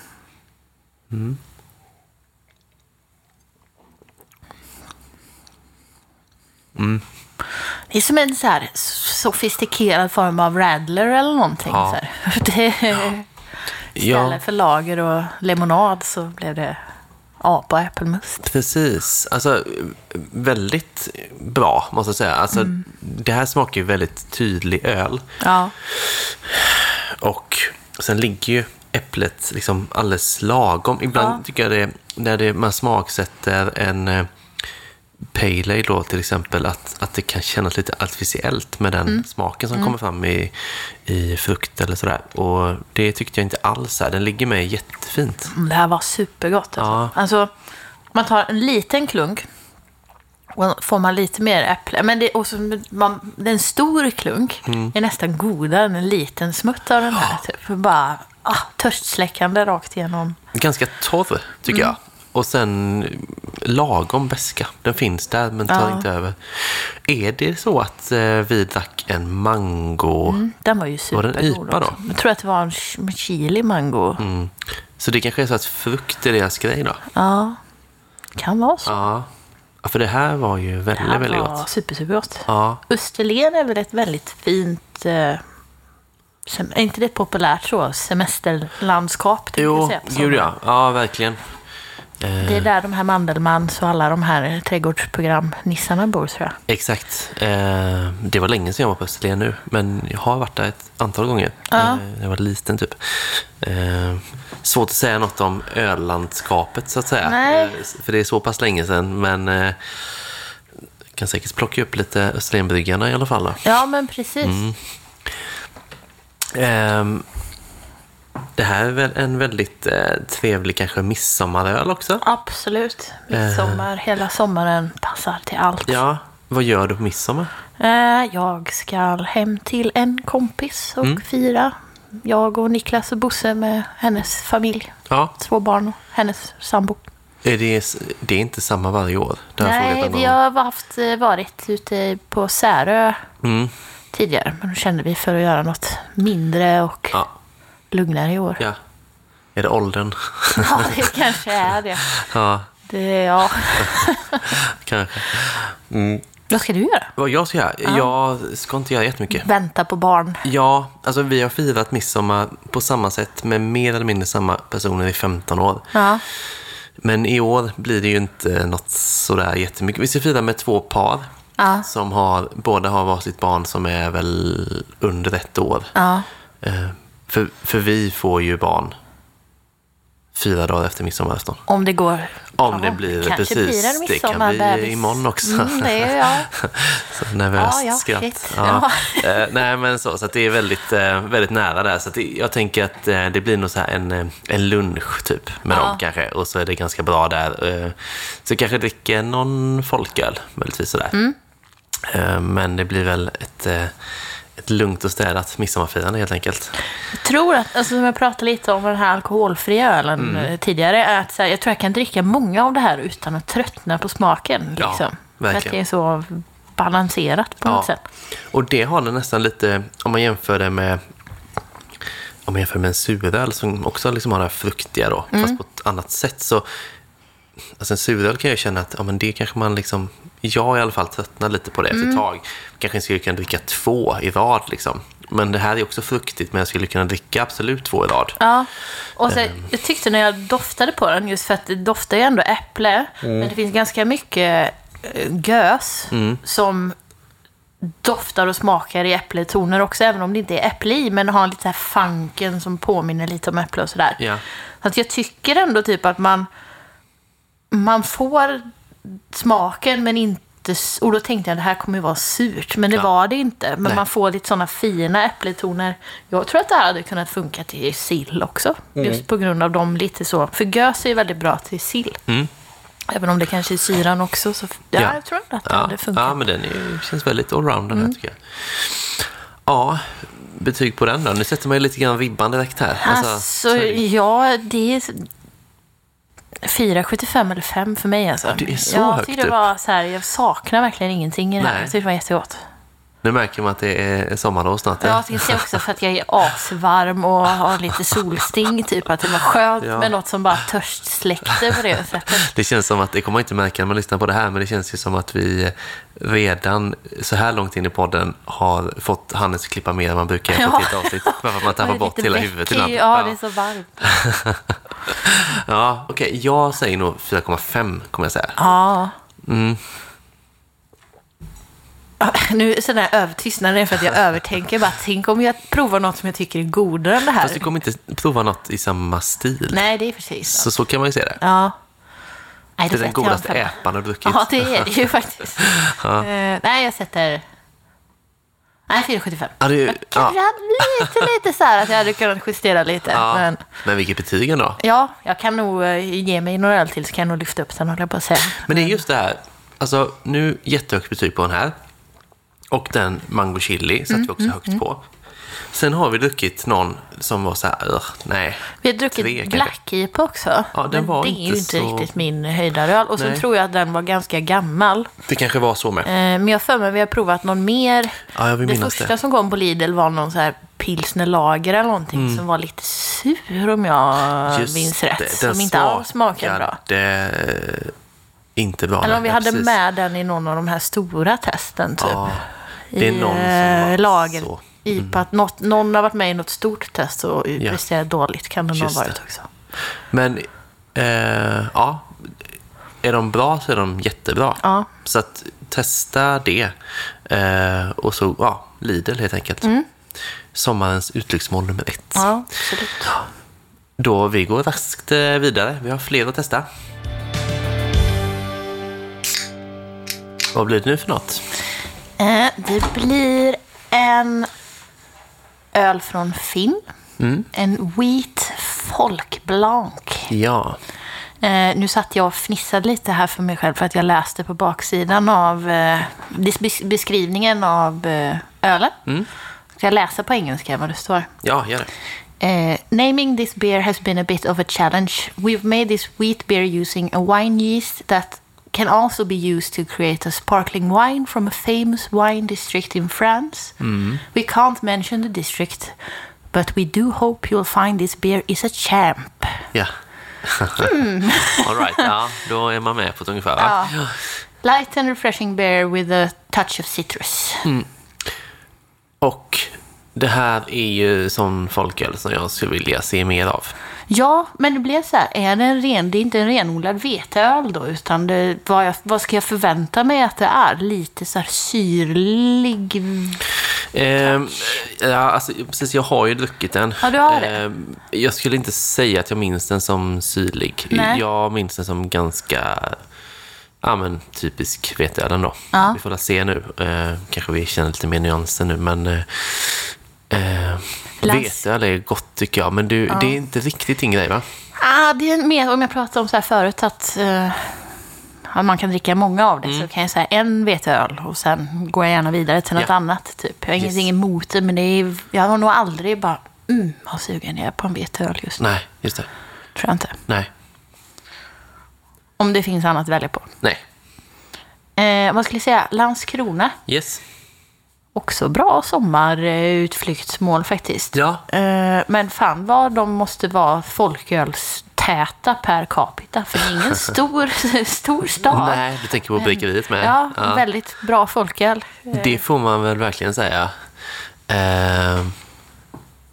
Det är som en så sofistikerad form av radler eller någonting. Ja. Så. Det, Ja, Istället för lager och lemonad så blev det apa och äppelmust. precis. Alltså, väldigt bra, måste jag säga. Alltså, Mm. Det här smakar ju väldigt tydlig öl. Ja, Och sen ligger ju äpplet liksom alldeles lagom. Ibland Ja. tycker jag det, när det, man smaksätter en eh, Pale Ale då till exempel, att, att det kan kännas lite artificiellt med den Mm. smaken som kommer fram i, i frukt eller sådär. Och det tyckte jag inte alls här. Den ligger med jättefint. Mm, Det här var supergott. Alltså. Ja. alltså, man tar en liten klunk och får man lite mer äpple. Men det, och så, man, det är en stor klunk Mm. är nästan godare än en liten smutt av den här. Typ. För Bara ah, törstsläckande rakt igenom. Ganska torr, tycker Mm. jag. Och sen lagom beska. Den finns där, men tar Ja. inte över. Är det så att eh, vi drack en mango... Mm, den var ju Var det en supergod IPA då? Jag tror att det var en ch- chili mango. Mm. Så det kanske är så att frukt är deras grej då? Ja, kan vara så. Ja. ja för det här var ju väldigt, här väldigt var gott. super, supergott. Ja, Österlen är väl ett väldigt fint... Eh, är inte det ett populärt så? Semesterlandskap? jo, gud ja. Ja, verkligen. Eh, Det är där de här Mandelmans och alla de här trädgårdsprogram-nissarna bor tror jag. Exakt. Eh, det var länge sedan jag var på Österlen nu, men jag har varit där ett antal gånger. Ja. Eh, jag var liten typ. Svårt att säga något om öllandskapet så att säga. Nej. För det är så pass länge sedan, men eh, kan säkert plocka upp lite Österlenbryggarna i alla fall. Då. Ja, men precis. Mm. Det här är väl en väldigt eh, trevlig kanske midsommaröl också. Absolut. Midsommar, hela sommaren passar till allt. Eh. Ja, vad gör du på midsommar? Eh, jag ska hem till en kompis och Mm. fira. Jag och Niklas och Bosse med hennes familj. Ja, Två barn och hennes sambo. är det, det är inte samma varje år? Nej, vi har haft, eh, varit ute på Särö Mm, tidigare. Men då kände vi för att göra något mindre och ja, lugnare i år. ja. Är det åldern? Ja, det kanske är det. ja, det ja. kanske. Vad ska du göra? Vad jag ska göra? Jag ska inte göra jättemycket. Vänta på barn. Ja, alltså vi har firat midsommar på samma sätt med mer eller mindre samma personer i 15 år. Ja. Men i år blir det ju inte något sådär jättemycket. Vi ska fira med två par Ja. som har, båda har varsitt barn som är väl under ett år. Ja. För, för vi får ju barn fyra dagar efter midsommarafton. Om det går. Om Ja, det blir, kanske precis. blir en det kan bli imorgon också. Mm, det är jag. så nervöst Ja, ja, skratt. Ja. Eh, nej, men så, så det är väldigt, eh, väldigt nära där. Så det, jag tänker att eh, det blir nog så här en, en lunch typ med Ja. dem kanske. Och så är det ganska bra där. Så kanske dricker någon folköl, möjligtvis sådär. Mm. Men det blir väl ett, ett lugnt och städat midsommarfirande helt enkelt. Jag tror att, alltså som jag pratade lite om den här alkoholfria ölen Mm. eh, tidigare, är att så här, jag tror jag kan dricka många av det här utan att tröttna på smaken. Ja, Liksom. För att verkligen. det är så balanserat på något sätt. Och det har den nästan lite, om man jämför det med om man jämför med en suröl som också liksom har det här fruktiga då, Mm. fast på ett annat sätt. Så, alltså en suröl kan jag känna att ja, men det kanske man liksom, jag i alla fall tröttnar lite på det efter Mm. ett tag. Kanske inte skulle kunna dricka två i rad liksom. Men det här är också fruktigt, men jag skulle kunna dricka absolut två i rad. Ja, och så, Ehm. jag tyckte när jag doftade på den, just för att det doftar ju ändå äpple, Mm. men det finns ganska mycket eh, gös som doftar och smakar i äppletoner också, även om det inte är äpple i, men har lite så här funken som påminner lite om äpple och sådär. Ja. Så att jag tycker ändå typ att man, man får smaken men inte... Och då tänkte jag att det här kommer ju vara surt, men det Ja. var det inte. Men Nej. man får lite sådana fina äppletoner. Jag tror att det här hade kunnat funka till sill också. Just på grund av de lite så... För gös är ju väldigt bra till sill. Mm. Även om det kanske är syran också. Så, ja, Ja. jag tror ändå att det Ja, hade funkat. Mm. ja men den är, känns väldigt allround den här tycker jag. Ja, betyg på den då? Nu sätter man ju lite grann ribban direkt här. Alltså, så är det ju. ja, det är 4,75 eller 5 för mig alltså. det är så jag högt tyckte det upp. var så här, jag saknar verkligen ingenting i det här. Nej. Jag tyckte det var jättegott. Nu märker man att det är sommarlov snart. Ja, jag tänkte också för att jag är asvarm och har lite solsting, typ att det var skönt Ja. med något som bara törstsläckte på det sättet. Det känns som att, det kommer man inte märka när man lyssnar på det här, men det känns ju som att vi redan så här långt in i podden har fått Hannes klippa mer än man brukar Ja. på ett helt avsnitt. Bara för att man tappar bort hela väckig. huvudet ibland. Ja, det är så varmt. ja okej. Jag säger nog 4,5 kommer jag säga. Ja. Mm. Ja, Nu är sån här övertystnad är för att jag övertänker. Bara, tänk om jag provar något som jag tycker är godare än det här. Fast du kommer inte prova något i samma stil. Nej, det är precis Så, så kan man ju se det. Ja. Nej, Det är den jag godaste äpan du druckit. Ja, det är det ju faktiskt. Eh, nej, jag sätter... Nej, 4,75. Ja, det, Kanske ja, lite, lite så här att jag hade kunnat justera lite. ja. Men Men vilket betyg ändå. ja, jag kan nog eh, ge mig några öl till så kan jag nog lyfta upp den, håller jag på att säga. Men det är just det här, alltså nu jättehögt betyg på den här. Och den mango chili satte vi också Mm, högt på. Sen har vi druckit någon som var så här, "Ugh, nej. Vi har druckit Tre. Black IPA också. Ja, den men det är ju inte så- riktigt min höjdaröl. Och så Nej. tror jag att den var ganska gammal. Det kanske var så med. Eh, Men jag för mig vi har provat någon mer. Ja, jag vill det första det. som kom på Lidl var någon så här pilsner lager eller någonting som var lite sur om jag Mm. Just minns rätt. det, den som inte alls smakade bra. inte bra. Eller om vi hade precis. med den i någon av de här stora testen typ. Ja, I eh, var lager. så. Mm. IPA, att något, någon har varit med i något stort test och Ja. presterat dåligt. Kan det nog ha varit också. Men, eh, ja. Är de bra så är de jättebra. Ja. Så att testa det. Eh, och så, ja, Lidl helt enkelt. Sommarens utflyktsmål nummer ett. Mm. Ja, absolut. Då vi går raskt eh, vidare. Vi har fler att testa. Vad blir det nu för något? Eh, Det blir en öl från Finn. Mm. En Wheat Folk Blanc. Ja, Eh, nu satt jag och fnissade lite här för mig själv för att jag läste på baksidan av eh, bes- beskrivningen av eh, ölen. Mm. Ska jag läsa på engelska vad det står? ja gör det. Uh, naming this beer has been a bit of a challenge. We've made this wheat beer using a wine yeast that can also be used to create a sparkling wine from a famous wine district in France. Mm-hmm. We can't mention the district, but we do hope you'll find this beer is a champ. Ja. Hmm. All right, ja, då är man med på ett ungefär. Va? Ja. Light and refreshing beer with a touch of citrus. Mm. Och det här är ju sån folköl som jag skulle vilja se mer av. Ja, men det blev så här. Är det en ren, det är inte en renodlad veteöl då, utan det, vad, jag, vad ska jag förvänta mig att det är? Lite så här syrlig. Ehm, ja, alltså, precis, jag har ju druckit den. Ja, du har det. Ehm, jag skulle inte säga att jag minns den som syrlig. Nej. Jag minns den som ganska ja, men, typisk veteöl ändå. Ja. Vi får väl se nu. Ehm, kanske vi känner lite mer nyanser nu, men eh, Lans- veteöl är gott tycker jag. Men du, det är inte riktigt din grej va? Ah, det är mer, om jag pratade om så här förut, att eh, man kan dricka många av det, så kan jag säga en veteöl och sen går jag gärna vidare till något Ja. annat. Typ. Jag har Yes. ingenting emot det, men det är, jag har nog aldrig bara, mm, vad sugen jag är på en veteöl just nu. Nej, just det. Tror jag inte. Nej. Om det finns annat att välja på. Nej. Eh, vad skulle jag säga? Landskrona. Yes. Också bra sommarutflyktsmål faktiskt. Ja. Eh, men fan vad de måste vara folkölstäta per capita. För det är ingen stor, stor stad. Nej, du tänker på bryggeriet med. Ja, väldigt bra folköl. Det får man väl verkligen säga. Eh,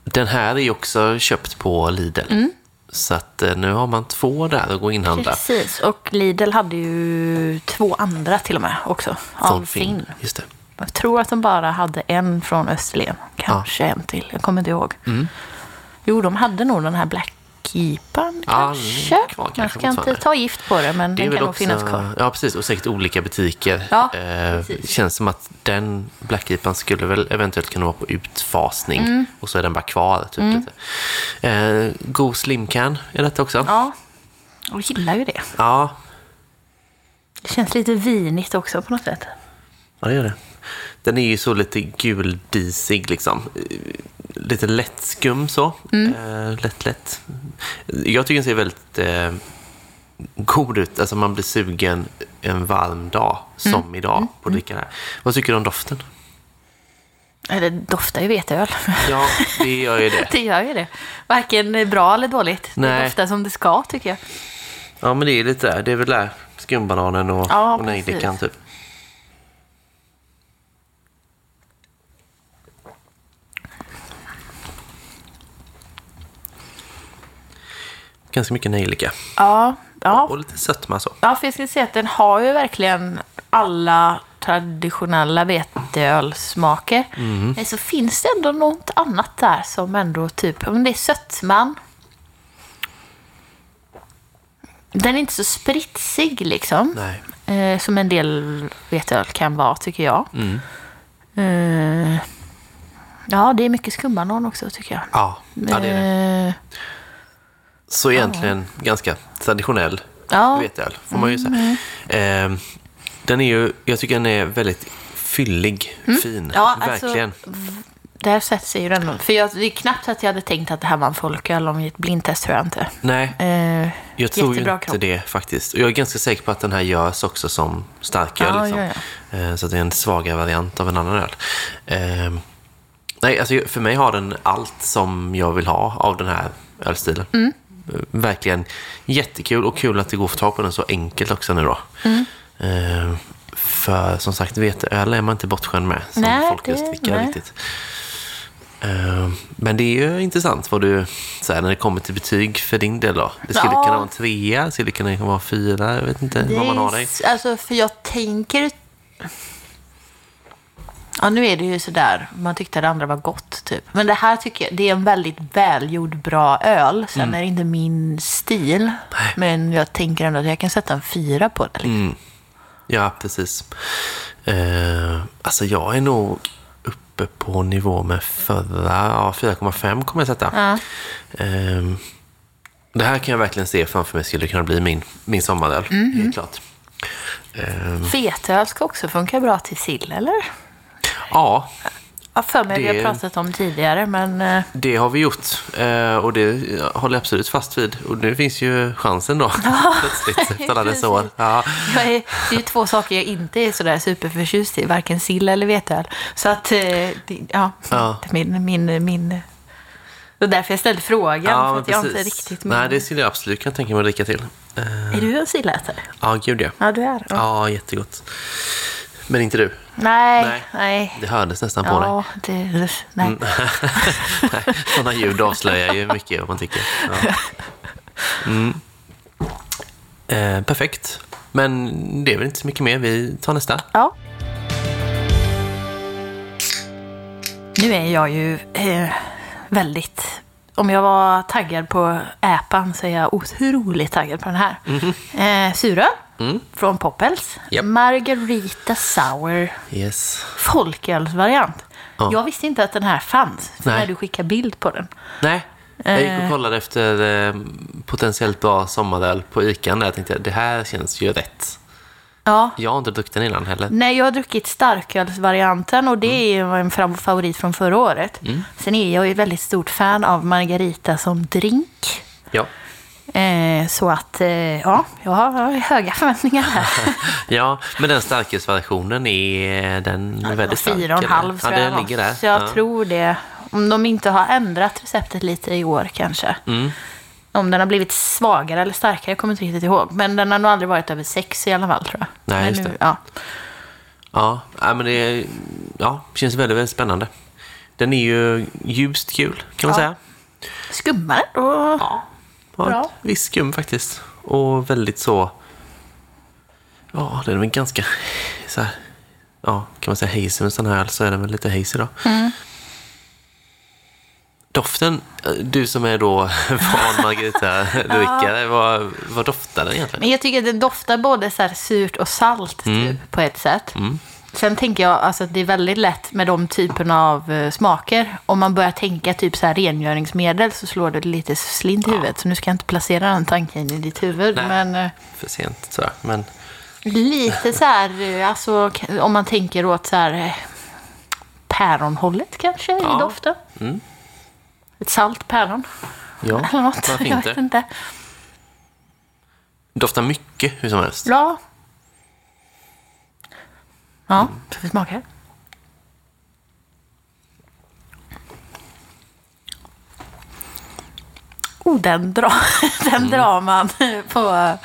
den här är ju också köpt på Lidl. Mm. Så att eh, nu har man två där att gå och inhandla. Precis, och Lidl hade ju två andra till och med också. Av Finn. Just det. Jag tror att de bara hade en från Österlen. Kanske en till. Jag kommer inte ihåg. Mm. Jo, de hade nog den här Black Keepern Ja, kanske. kvar Man kanske ska inte ta gift på det, men Det den kan nog också, finnas kvar. ja precis, och säkert olika butiker. Ja, eh, känns som att den Black Ipan skulle väl eventuellt kunna vara på utfasning. Mm. Och så är den bara kvar. Typ, lite. Eh, god slimcan är detta också. Ja, jag gillar ju det. ja, Det känns lite vinigt också på något sätt. Ja, det gör det. Den är ju så lite guldisig liksom. Lite lätt skum så. Eh, lätt, lätt. Jag tycker den ser väldigt eh, god ut. Alltså man blir sugen en varm dag, som idag, på att dricka det här. Vad tycker du om doften? Det doftar ju veteöl. Ja, det gör ju det. det gör ju det. Varken bra eller dåligt. Det Nej. doftar som det ska, tycker jag. Ja, men det är lite där. Det är väl där skumbananen och, Ja, och nejlikan typ. Ganska mycket nejlika. Ja, ja. Och lite sötma så. Ja, för jag skulle säga att den har ju verkligen alla traditionella veteölsmaker. Men så finns det ändå något annat där som ändå typ, om det är sötman. Den är inte så spritsig liksom. Eh, som en del veteöl kan vara, tycker jag. Mm. Eh, ja, det är mycket skumbanan också, tycker jag. Ja, ja det är det. Eh, Så egentligen ganska traditionell ja, Mm, veteöl, får man ju säga. Eh, den är ju, jag tycker den är väldigt fyllig, fin. Mm. Ja, alltså- Verkligen. där sätter sig ju den. För jag, det är knappt att jag hade tänkt att det här var en folköl om ett blindtest, tror jag inte. Nej, Eh, jag tror ju inte kropp. det faktiskt. Och jag är ganska säker på att den här görs också som starköl. Ja, liksom. ja, Eh, Så det är en svagare variant av en annan öl. Eh, nej, alltså för mig har den allt som jag vill ha av den här ölstilen. Mm. Verkligen jättekul och kul att det går att få tag på den så enkelt också nu då. Mm. Eh, För som sagt, veteöl är man inte bortskämd med som Nej, folkölsdrickare riktigt. Eh, Men det är ju intressant vad du, så här, när det kommer till betyg för din del då. Det skulle Ja. kunna vara en trea, det skulle kunna vara fyra, jag vet inte vad man har dig. Alltså, för jag tänker... Ja, nu är det ju sådär. Man tyckte att det andra var gott, typ. Men det här tycker jag, det är en väldigt välgjord, bra öl. Sen Mm. är det inte min stil. Men jag tänker ändå att jag kan sätta en fyra på det. Liksom. Mm. Ja, precis. Eh, alltså jag är nog uppe på nivå med förra, ja 4,5 kommer jag sätta. Ja. Eh, det här kan jag verkligen se framför mig skulle kunna bli min, min sommaröl, Mhm. helt klart. Eh, Veteöl ska också funka bra till sill, eller? Ja, Jag för mig Det- vi har pratat om tidigare, men... eh, det har vi gjort eh, och det håller jag absolut fast vid. Och nu finns ju chansen då, plötsligt, efter alla dessa år. Ja, Jag är, det är ju två saker jag inte är sådär superförtjust i, varken sill eller veteöl. Så att, eh, det, ja, Ja. min, min, min... Det var därför jag ställde frågan, ja för att jag precis. inte riktigt... Nej, det skulle jag absolut kunna tänka mig att dricka till. Är du en sillätare? ja, gud ja. Ja, du är. Ja. Ja, jättegott. Men inte du. Nej, Nej. nej. Det hördes nästan på dig. Ja, det... Nej. Sådana ljud avslöjar ju mycket vad man tycker. Ja. Mm. Eh, perfekt. Men det är väl inte så mycket mer. Vi tar nästa. Ja. Nu är jag ju eh, väldigt... Om jag var taggad på äpan så är jag otroligt taggad på den här. Eh, Suröl från Poppels. Japp. Margarita Sour Yes. folkölsvariant. Ja. Jag visste inte att den här fanns Nej. när du skickade bild på den. Nej, jag gick och kollade efter eh, potentiellt bra sommaröl på Ica. Där jag tänkte det här känns ju rätt. Ja. Jag har inte druckit den innan heller. Nej, jag har druckit starkölsvarianten och det är ju en favorit från förra året. Sen är jag ju väldigt stort fan av Margarita som drink. Ja. Eh, så att, eh, ja, jag har höga förväntningar här. ja, men den starkölsversionen är den väldigt stark? Fyra och en halv Ja, tror jag. den var. ligger där. Så jag ja. tror det. Om de inte har ändrat receptet lite i år kanske. Mm. Om den har blivit svagare eller starkare, jag kommer inte riktigt ihåg. Men den har nog aldrig varit över sex i alla fall tror jag. Nej, Men just nu, det. Ja. Ja, men det ja, känns väldigt, väldigt spännande. Den är ju ljust kul, kan man Ja. säga. Skummar och... Ja, har Bra. ett visst skum faktiskt. Och väldigt så... Ja, den är väl ganska så här... Ja, kan man säga hazy med sån här så är den väl lite hazy då. Mm. Doften, eh, du som är då van Margarita-drickare, vad, vad doftar den egentligen? Men jag tycker att det doftar både så här surt och salt Mm. typ, på ett sätt. Sen tänker jag alltså, att det är väldigt lätt med de typerna av eh, smaker. Om man börjar tänka typ så här rengöringsmedel så slår det lite slint i huvudet. Så nu ska jag inte placera den tanken i ditt huvud. Nej. Men eh, För sent jag. Men lite så här, alltså om man tänker åt så här päronhållet kanske Ja. i doften. Mm. Ett salt päron ja, eller något. varför Jag inte? vet inte. Doftar mycket hur som helst. Ja. Ja, ska vi smaka? Oh, den, drar, den Mm. drar man på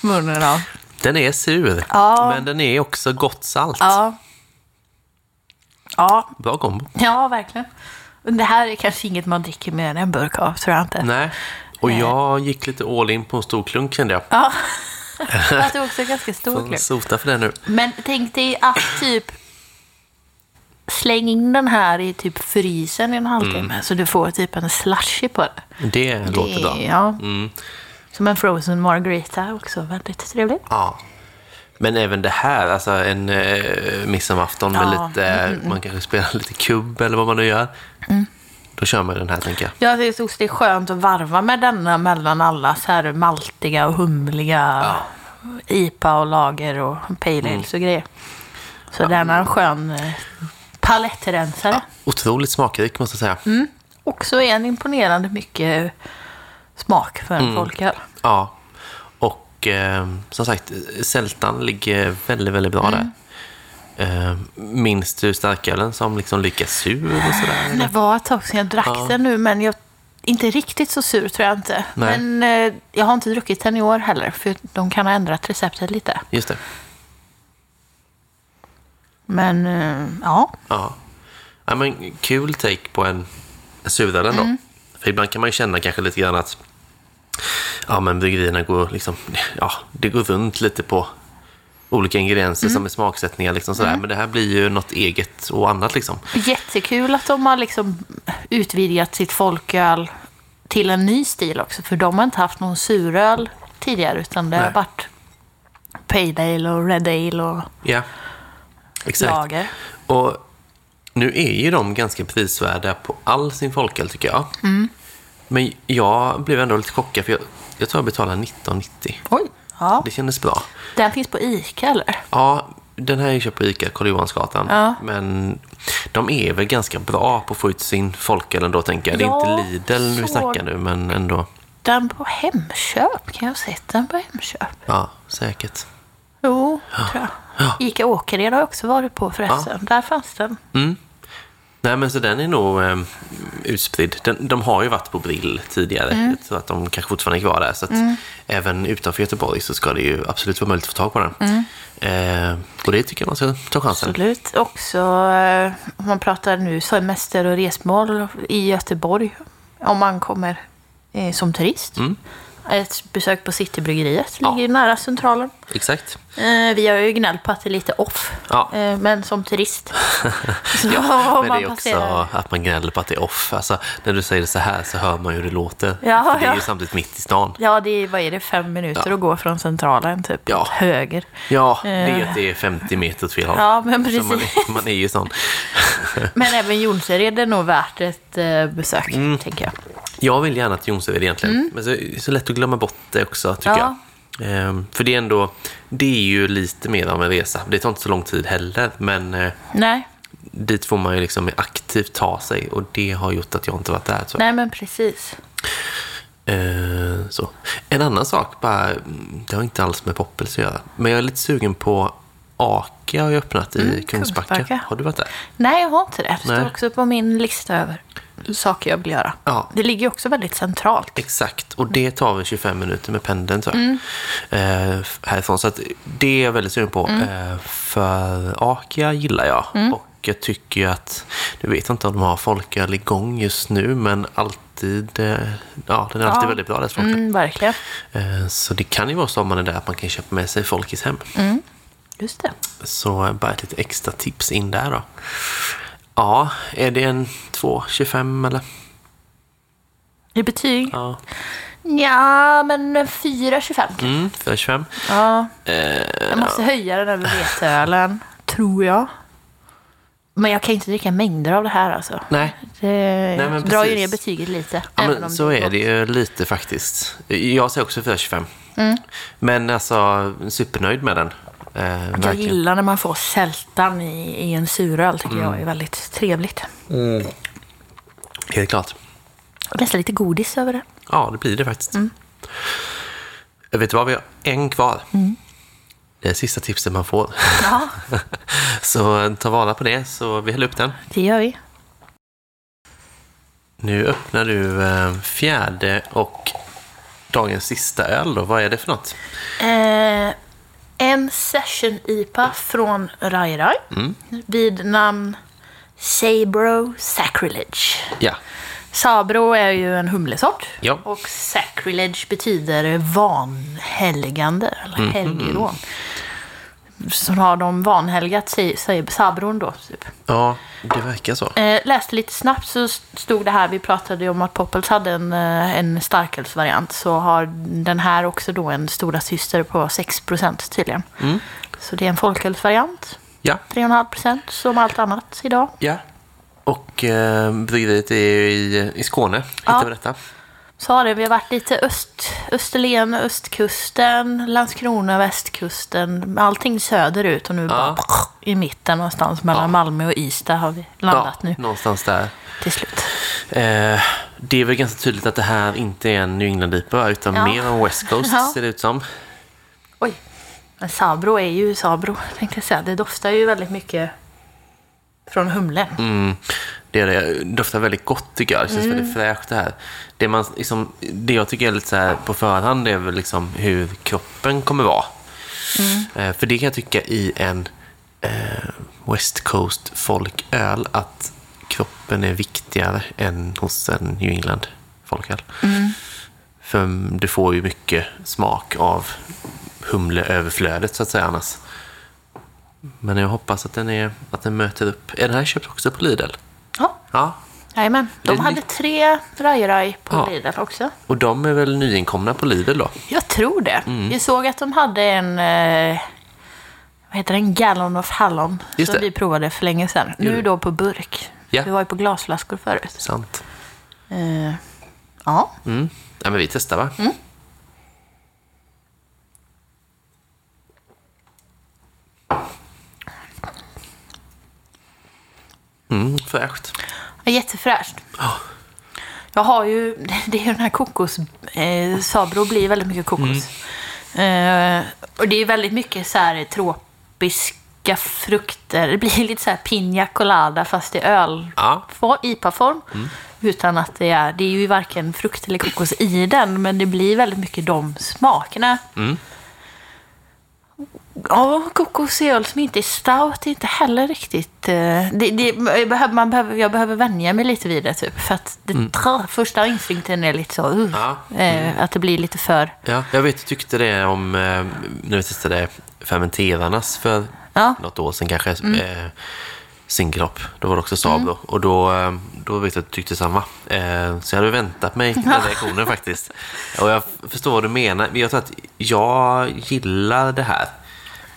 munnen av. Den är sur, Ja. men den är också gott salt. Ja. Ja, Bra kombo. ja, verkligen. Det här är kanske inget man dricker mer än en burk av, tror jag inte. Nej. Och Nej. jag gick lite all in på en stor klunk kände jag. Ja, att det också är ganska stor klunk. sota för det nu. Men tänk dig att typ släng in den här i typ frysen i en halvtimme så du får typ en slushy på det. Det, låter bra. Ja. Mm. Som en frozen margarita också. Väldigt trevligt. Ja. Men även det här, alltså en eh, midsommarafton med Ja. lite, man kanske spelar lite kubb eller vad man nu gör. Då kör man den här tänker jag. Jag tycker också det är skönt att varva med denna mellan alla så här maltiga och humliga IPA och lager och pale ales och grejer. Så den är en skön eh, palettrensare. Otroligt smakrik måste jag säga. Också en imponerande mycket smak för en Mm. folköl. Ja. Och eh, som sagt, sältan ligger väldigt, väldigt bra där. Eh, minns du starkölen som liksom lika sur och sådär? Det var ett tag sedan jag drack Ja. den nu, men jag inte riktigt så sur tror jag inte. Nej. Men eh, jag har inte druckit den i år heller, för de kan ha ändrat receptet lite. Just det. Men eh, ja, Ja. ja men, kul take på en, en suröl ändå. Mm. För ibland kan man ju känna kanske lite grann att ja, men bryggerierna går, liksom, ja, det går runt lite på olika ingredienser Mm. som är smaksättningar. Liksom sådär. Men det här blir ju något eget och annat. Liksom. jättekul att de har liksom utvidgat sitt folköl till en ny stil också. För de har inte haft någon suröl tidigare, utan det har Nej. varit Pale Ale och Red Ale och Ja, exakt. lager. Och nu är ju de ganska prisvärda på all sin folköl tycker jag. Mm. Men jag blev ändå lite chockad för jag, jag tror jag betalade 19,90. Oj! Ja, Det kändes bra. den finns på Ica eller? Ja, den här är köpt på Ica, Karl Johansgatan. Ja. Men de är väl ganska bra på att få ut sin folköl ändå, tänker jag. Det är Ja, inte Lidl vi så- snackar nu, men ändå. Den på Hemköp, kan jag ha sett den på Hemköp? Ja, säkert. Jo, tror jag. Ja. Ica Åkered har jag också varit på förresten. Där fanns den. Mm. Nej, men så den är nog eh, utspridd. Den, de har ju varit på Brill tidigare. Mm. Tror att de kanske fortfarande är kvar där. Så att även utanför Göteborg så ska det ju absolut vara möjligt att få tag på den. Mm. Eh, och det tycker jag man ska ta chansen. Absolut. Också eh, om man pratar nu semester och resmål i Göteborg. Om man kommer eh, som turist. Mm. Ett besök på Citybryggeriet Ja. ligger nära Centralen. Exakt. Eh, vi har ju gnällt på att det är lite off. Ja. Eh, men som turist. om Men det är också att man gnäller på att det är off. Alltså, när du säger det så här så hör man ju hur det låter. Ja, För det är ja. ju samtidigt mitt i stan. Ja, det är, vad är det, fem minuter att gå från Centralen typ Ja. åt höger. Ja, det är att det är 50 meter åt fel håll. Ja, men Så man, precis. är, man är ju sån. Men även Jonsered är nog värt ett eh, besök, Mm. tänker jag. Jag vill gärna till Jonsered egentligen. Men så, så lätt att glömma bort det också, tycker Ja. jag. Ehm, för det är ändå, det är ju lite mer av en resa. Det tar inte så lång tid heller, men eh, Nej, dit får man ju liksom aktivt ta sig och det har gjort att jag inte varit där. Så. nej men precis. Eh, så. En annan sak, bara, mm, det har inte alls med Poppels att göra, men jag är lite sugen på Aka har ju öppnat i Kungsbacka. Kungsbacka. Har du varit där? Nej, jag har inte det. Det står också på min lista över saker jag vill göra. Ja. Det ligger ju också väldigt centralt. Exakt, och det tar väl 25 minuter med pendeln tror jag. Mm. Eh, härifrån. Så det är jag väldigt sugen på. Mm. Eh, för Akia gillar jag. Och jag tycker ju att, nu vet jag inte om de har folköl igång just nu, men alltid, eh, ja den är alltid Ja. väldigt bra deras folköl. Mm, verkligen. Eh, så det kan ju vara så om man är där att man kan köpa med sig folkis hem. Just det. Så bara ett lite extra tips in där då. Ja, är det en 2,25 eller? I betyg? Ja, Ja, men 4,25 mm, 4,25. Ja, Eh, jag måste höja den över veteölen, tror jag. Men jag kan inte dricka mängder av det här alltså. nej, Det men drar ju ner betyget lite. Ja, men så är gott. det ju lite faktiskt. Jag säger också 4,25. Men alltså, supernöjd med den. Eh, Jag verkligen. gillar när man får sältan i, i en suröl. tycker Mm. jag är väldigt trevligt. Helt klart. Och nästan lite godis över det. Ja, det blir det faktiskt. Jag vet du vad, vi har en kvar. Det är sista tipset man får. Ja, Så eh, ta vara på det, så vi häller upp den. det gör vi. Nu öppnar du eh, fjärde och dagens sista öl då. Vad är det för något? Eh, en session IPA från Rai Rai. Mm. Vid namn Sabro Sacrilege. Ja, Sabro är ju en humlesort. Ja. Och sacrilege betyder vanhelgande, eller Mhm. helgerån. Så har de vanhelgat, säger, Sabron då. Typ. Ja, det verkar så. Eh, läste lite snabbt så stod det här, vi pratade ju om att Poppels hade en, eh, en starkölsvariant. Så har den här också då en stora syster på 6% tydligen. Mm. Så det är en folkölsvariant. Ja, 3,5% som allt annat idag. ja. Och eh, bryggeriet är i, i Skåne, hittar Ja. vi detta. Sa det, vi har varit lite öst, Österlen, östkusten, Landskrona, västkusten. Allting söderut och nu bara i mitten någonstans mellan Ja. Malmö och Ystad har vi landat ja, nu någonstans där. till slut. Eh, det är väl ganska tydligt att det här inte är en New England-IPA utan Ja. mer en West Coast Ja. ser det ut som. Oj. Men Sabro är ju Sabro, tänkte jag säga. Det doftar ju väldigt mycket från humlen. Mm, det, är det. doftar väldigt gott tycker jag. Det känns väldigt fräscht det här. Det, man, liksom, det jag tycker är lite så här på förhand är väl liksom hur kroppen kommer vara. Eh, för det kan jag tycka i en eh, West Coast folköl att kroppen är viktigare än hos en New England folköl. För du får ju mycket smak av humleöverflödet så att säga annars. Men jag hoppas att den, är, att den möter upp. Är den här köpt också på Lidl? Ja, Ja. jajamän. Det De hade tre Raj-Raj på Ja. Lidl också. Och de är väl nyinkomna på Lidl då? Jag tror det. Mm. Jag såg att de hade en, eh, vad heter den, Gallon of Hallon. Just som det. vi provade för länge sedan. Nu vi. då på burk. Ja. Vi var ju på glasflaskor förut. Sant. Eh, ja, Mm. Ja, men vi testar va? Mm, fräscht. Ja, Jättefräscht. Jag har ju, det är ju den här kokos, eh, Sabro blir väldigt mycket kokos. Eh, och det är väldigt mycket så här tropiska frukter. Det blir lite så här piña colada fast i öl, Ja. IPA-form. Utan att det är, det är ju varken frukt eller kokos i den, men det blir väldigt mycket de smakerna. Mm. Ja, kokos i öl som inte är stout är inte heller riktigt... eh, Det, det, jag, behöver, man behöver, jag behöver vänja mig lite vid det, typ. För att det, tra, första instinkten är lite så... Uh, Ja. eh, att det blir lite för... Ja, jag vet, du tyckte det om eh, när vi testade fermenterarnas för Ja. något år sedan kanske. Eh, Singelhopp, då var det också Sabro. Och då, då vet jag att du tyckte samma. Eh, så jag hade väntat mig den reaktionen faktiskt. Och jag förstår vad du menar. Men jag tror att jag gillar det här.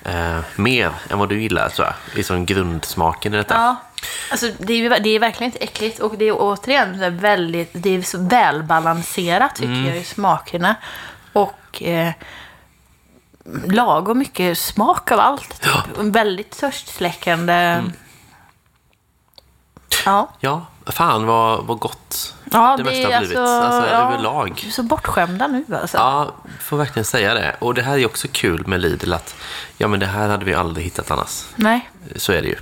Eh, mer än vad du gillar tror jag. Liksom grundsmaken i detta. Ja. Alltså, det, är ju, det är verkligen inte äckligt och det är återigen så väldigt... Det är så välbalanserat, tycker jag, i smakerna. Och... Eh, lagom mycket smak av allt. Typ. Väldigt törstsläckande. Ja. Ja, fan vad, vad gott Ja, det, det mesta har blivit. alltså- Alltså, ja. överlag. Vi är så bortskämda nu alltså. Ja, får verkligen säga det. Och det här är också kul med Lidl att ja, men det här hade vi aldrig hittat annars. Nej. Så är det ju.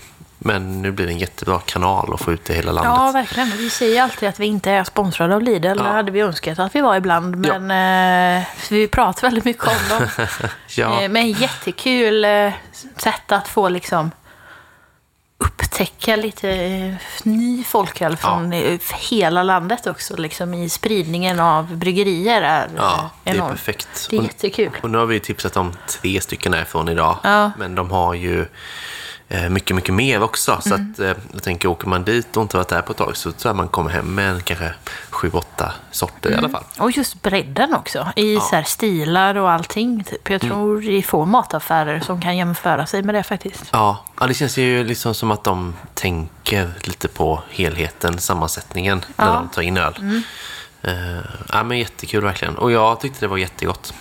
Men nu blir det en jättebra kanal att få ut det i hela landet. Ja, verkligen. Vi säger alltid att vi inte är sponsrade av Lidl. Det hade vi önskat att vi var ibland. Ja. Men eh, så vi pratar väldigt mycket om dem. Ja. Eh, Men jättekul eh, sätt att få liksom upptäcka lite eh, ny folköl från eh, hela landet också. Liksom i spridningen av bryggerier är Ja, det är enormt. perfekt. Det är Och- jättekul. Och nu har vi tipsat om tre stycken härifrån idag. Ja. Men de har ju mycket, mycket mer också. Så Mm. att, eh, jag tänker, åker man dit och inte varit där på ett tag så tror jag man kommer hem med kanske sju, åtta sorter i alla Mm. fall. Och just bredden också. I så här stilar och allting. Typ. Jag Mm. tror det är få mataffärer som kan jämföra sig med det faktiskt. Ja, ja, det känns ju liksom som att de tänker lite på helheten, sammansättningen, när Ja. de tar in öl. Eh, ja, men jättekul verkligen. Och jag tyckte det var jättegott.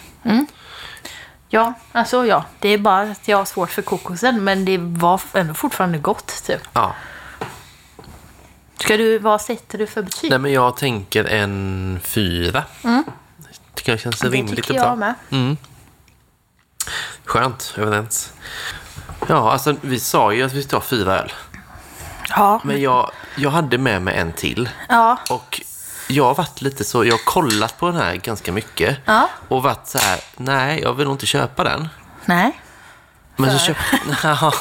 Ja, alltså ja. Det är bara att jag har svårt för kokosen. Men det var ändå fortfarande gott typ. Ja. Ska du, vad sätter du för betyg? Nej, men jag tänker en fyra. Tycker jag känns det rimligt tycker jag med. Skönt, överens. Ja, alltså vi sa ju att vi skulle ta fyra öl. Ja. Men jag, jag hade med mig en till. Ja. Och jag har varit lite så, jag har kollat på den här ganska mycket. Ja. Och varit så här, nej, jag vill nog inte köpa den. Nej. Men så köpte... Ja,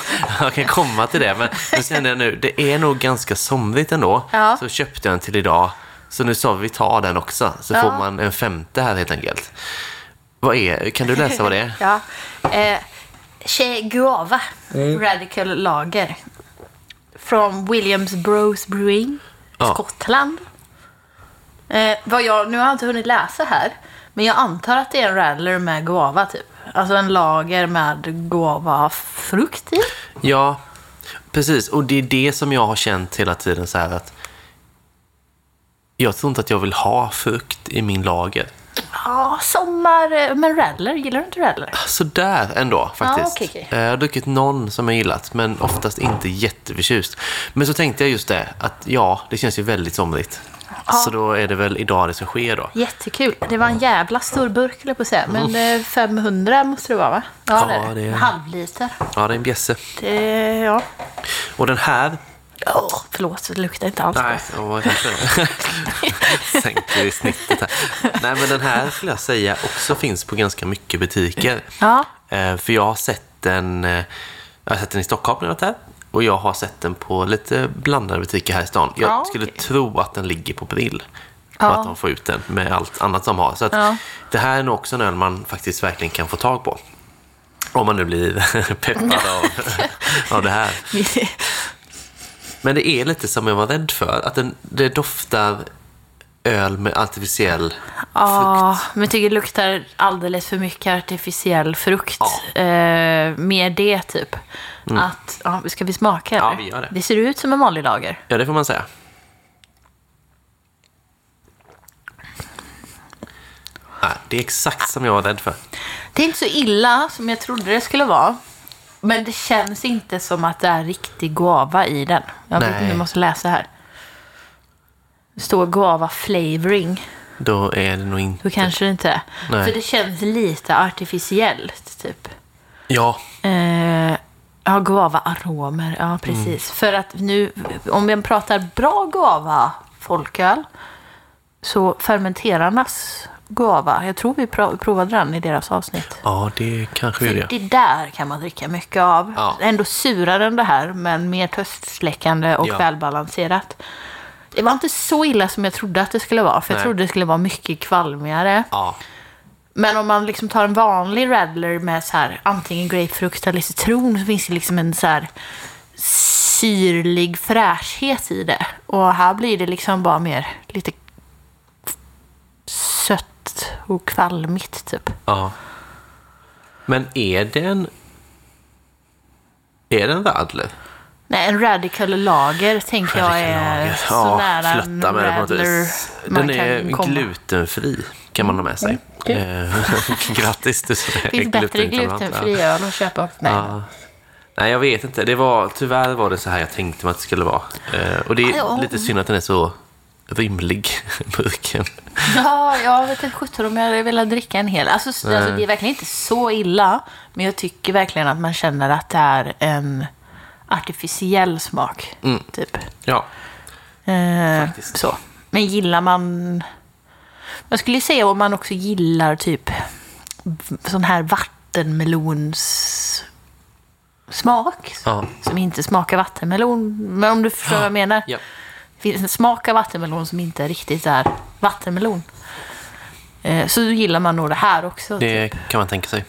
jag kan komma till det. Men nu kände jag nu, det är nog ganska somrigt ändå. Ja. Så köpte jag en till idag. Så nu sa vi, vi tar den också. Så Ja. får man en femte här helt enkelt. Vad är, kan du läsa vad det är? Ja. Eh, Che Guava Radical Lager. Från Williams Bros Brewing, Ja. Skottland. Eh, vad jag, nu har jag inte hunnit läsa här, men jag antar att det är en radler med guava typ. Alltså en lager med guava-frukt i. Ja, precis. Och det är det som jag har känt hela tiden så här att jag tror inte att jag vill ha frukt i min lager. Ja, sommar... Men radler, gillar du inte radler? Sådär ändå faktiskt. okej, okej. Eh, Jag har druckit någon som jag gillat, men oftast inte jätteförtjust. Men så tänkte jag just det, att ja, det känns ju väldigt somrigt. Så då är det väl idag det som sker då. Jättekul. Det var en jävla stor burk, eller på att säga. Men eh, 500 måste det vara, va? Ja, det är det En halvliter. Ja, det är en bjässe. Det, ja. Och den här... Åh, förlåt, det luktar inte alls Nej, gott. jag var rädd för det. Sänker i snittet här. Nej, men den här skulle jag säga också finns på ganska mycket butiker. Ja. Eh, För jag har sett den, eh, jag har sett den i Stockholm när jag varit här. Och jag har sett den på lite blandade butiker här i stan. Jag Ja, skulle tro att den ligger på Brill. Ja. Och att de får ut den med allt annat de har. Så att Ja. det här är nog också en öl man faktiskt verkligen kan få tag på. Om man nu blir peppad av, av det här. Men det är lite som jag var rädd för. Att den, det doftar öl med artificiell Ja, men jag tycker det luktar alldeles för mycket artificiell frukt. Ja. Eh, mer det, typ. Att, ja, ska vi smaka? Ja, eller? vi gör det. Det ser ut som en vanlig lager. Ja, det får man säga. Nej, det är exakt som jag var rädd för. Det är inte så illa som jag trodde det skulle vara. Men det känns inte som att det är riktig guava i den. Jag vet inte, jag måste läsa här. Det står guava flavoring. Då är det nog inte... Då kanske det inte är. För det känns lite artificiellt, typ. Ja, Eh, ja, guava-aromer. Ja, precis. För att nu, om vi pratar bra guava-folköl, så fermenterarnas guava, jag tror vi pro- provade den i deras avsnitt. ja det kanske vi gör det. det där kan man dricka mycket av. Ja. Ändå surare än det här, men mer töstsläckande och Ja. välbalanserat. Det var inte så illa som jag trodde att det skulle vara, för jag Nej. trodde det skulle vara mycket kvalmigare. Ja, men om man liksom tar en vanlig Radler med så här, antingen grapefrukt eller citron så finns det liksom en så här syrlig fräschhet i det. Och här blir det liksom bara mer lite sött och kvalmigt typ. ja. Men är det en... Är det en radler? Nej, en radical lager tänker jag är Lager. så Ja, nära flötta med det på något vis. Den är komma. glutenfri, kan man ha med sig. Eh, Grattis, är Det finns bättre glutenfri öl att köpa. Nej. Ja. Nej, jag vet inte. Det var, tyvärr var det så här jag tänkte mig att det skulle vara. Eh, och det är Ja. lite synd att den är så rymlig, burken. Ja, jag vet inte sjutton om jag hade velat dricka en hel. Alltså, alltså, det är verkligen inte så illa. Men jag tycker verkligen att man känner att det är en artificiell smak. Typ. Ja, Eh, Faktiskt. så. Men gillar man... Jag skulle säga om man också gillar typ sån här vattenmelons smak. Ja. Som inte smakar vattenmelon. Men om du förstår vad jag menar. ja. Det finns en smak av vattenmelon som inte riktigt är vattenmelon. Eh, Så gillar man nog det här också. det kan man tänka sig.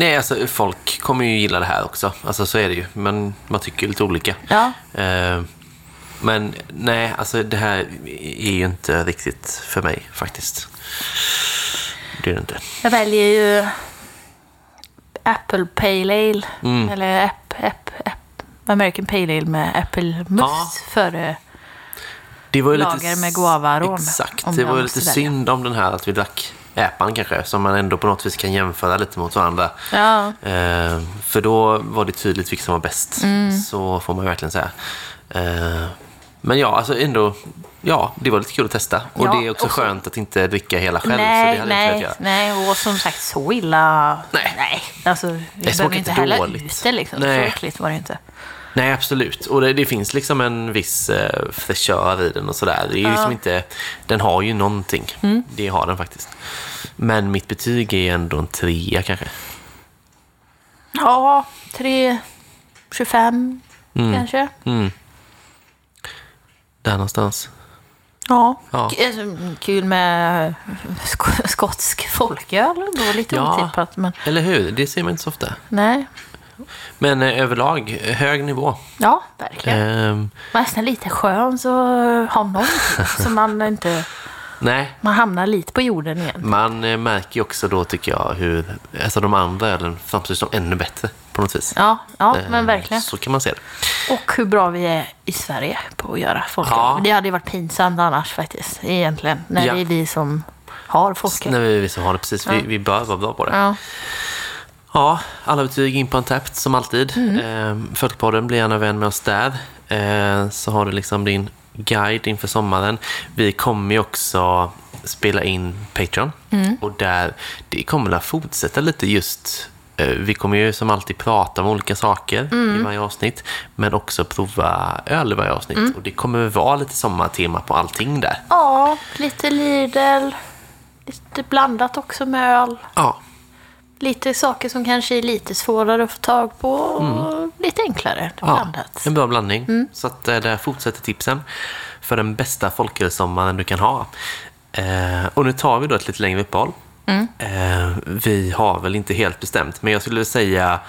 Nej, alltså folk kommer ju gilla det här också. Alltså så är det ju. Men man tycker lite olika. Ja, Eh, men nej, alltså det här är ju inte riktigt för mig faktiskt. Det är det inte. jag väljer ju Apple Pale Ale. Mm. Eller app, app, app, American Pale Ale med äppelmust Ja. före Det var ju lager med guava-arom, Exakt. Det var ju lite välja. synd om den här att vi drack äpan kanske. Som man ändå på något vis kan jämföra lite mot varandra. Ja, Eh, för då var det tydligt vilken som var bäst. Mm. Så får man verkligen säga. Eh, men ja, alltså ändå. Ja, det var lite kul att testa. Och Ja, det är också och så- skönt att inte dricka hela själv. så det nej, jag nej, nej. Och som sagt, så illa... Nej. nej. Alltså, vi smakar behöver inte hälla dåligt. ut det liksom. Så Nej. äckligt var det inte. Nej, absolut. Och det, det finns liksom en viss eh, fräschör i den och sådär. Det är ju liksom inte, den har ju någonting. Mm. Det har den faktiskt. Men mitt betyg är ändå en trea kanske. Ja, 3,25 kanske. Mm. Där någonstans. Ja, Ja. Alltså, kul med sk- skotsk folköl. Det var lite Ja. otippat, men Eller hur? Det ser man inte så ofta. nej. Men eh, överlag, hög nivå. Ja, verkligen. Ehm, Man är nästan lite skön så har någonting. så man inte... nej, Man hamnar lite på jorden igen. man eh, märker ju också då tycker jag hur alltså de andra ölen framstår som ännu bättre på något vis. Ja, ja Ehm, men verkligen. Så kan man se det. Och hur bra vi är i Sverige på att göra folköl. Ja. Det hade ju varit pinsamt annars faktiskt, egentligen. När Ja. det är vi som har folköl. När vi, vi som har det precis, vi, vi bör vara bra på det. Ja. Ja, alla betyg in på en tapp som alltid. Mm. Mm. Folkpodden, bli gärna vän med oss där. Eh, så har du liksom din guide inför sommaren. Vi kommer ju också spela in Patreon. Mm. Och där, det kommer att fortsätta lite just eh, vi kommer ju som alltid prata om olika saker Mm. i varje avsnitt, men också prova öl i varje avsnitt. Mm. Och det kommer vara lite sommartema på allting där. ja, lite Lidl. Lite blandat också med öl. Ja, Lite saker som kanske är lite svårare att få tag på. och Lite enklare Mm. Ja, blandat. en bra blandning. Så att eh, där fortsätter tipsen för den bästa folkölssommaren du kan ha. Eh, och nu tar vi då ett lite längre uppehåll. Eh, vi har väl inte helt bestämt, men jag skulle säga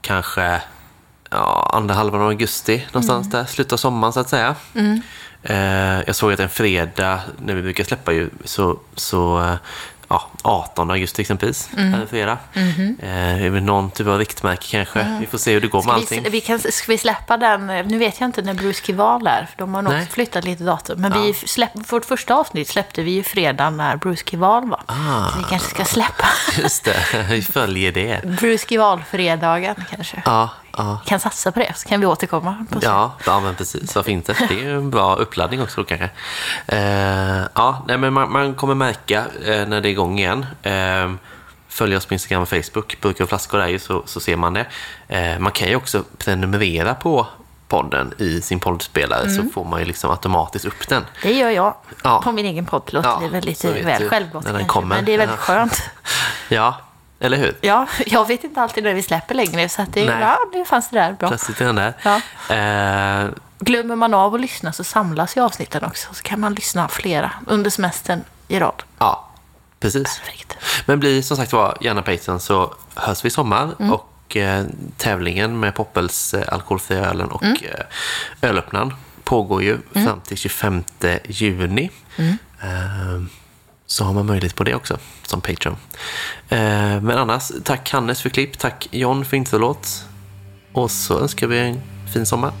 kanske ja, andra halvan av augusti, någonstans där, slutet av sommaren så att säga. Eh, jag såg att en fredag, när vi brukar släppa ju, så, så ja, 18 augusti exempelvis, är en fredag. Eh, är väl någon typ av riktmärke kanske. Vi får se hur det går med Ska allting. vi, vi kan, ska vi släppa den? Nu vet jag inte när Bruce Kival är, för de har nog också flyttat lite datum. Men vi släpp, vårt första avsnitt släppte vi ju fredag när Bruce Kival var. Ah. Så vi kanske ska släppa Just det, vi följer det. Bruce Kival-fredagen kanske. Ja, ja. Kan satsa på det, så kan vi återkomma. På Ja, ja men precis. Varför inte? Det är en bra uppladdning också då kanske. Eh, ja, nej, men man, man kommer märka eh, när det är igång igen. Eh, följ oss på Instagram och Facebook. Burkar och flaskor är ju så, så ser man det. Eh, man kan ju också prenumerera på podden i sin poddspelare så får man ju liksom automatiskt upp den. Det gör jag Ja. på min egen podd. Låter Ja, det väl självgott. Men det är väldigt skönt. Ja, eller hur? Ja, jag vet inte alltid när vi släpper längre, så att det, Nej. ja, nu fanns det där bra. Plötsligt är den där. Ja. Eh, Glömmer man av att lyssna så samlas ju avsnitten också, så kan man lyssna flera under semestern i rad. ja, precis. Perfekt. Men bli som sagt var gärna Patreon så hörs vi i sommar. Och eh, tävlingen med Poppels eh, alkoholfria ölen och eh, ölöppnaren pågår ju fram till 25 juni. Eh, så har man möjlighet på det också som Patreon. Eh, men annars, tack Hannes för klipp, tack John för introlåt. Och så önskar vi en fin sommar.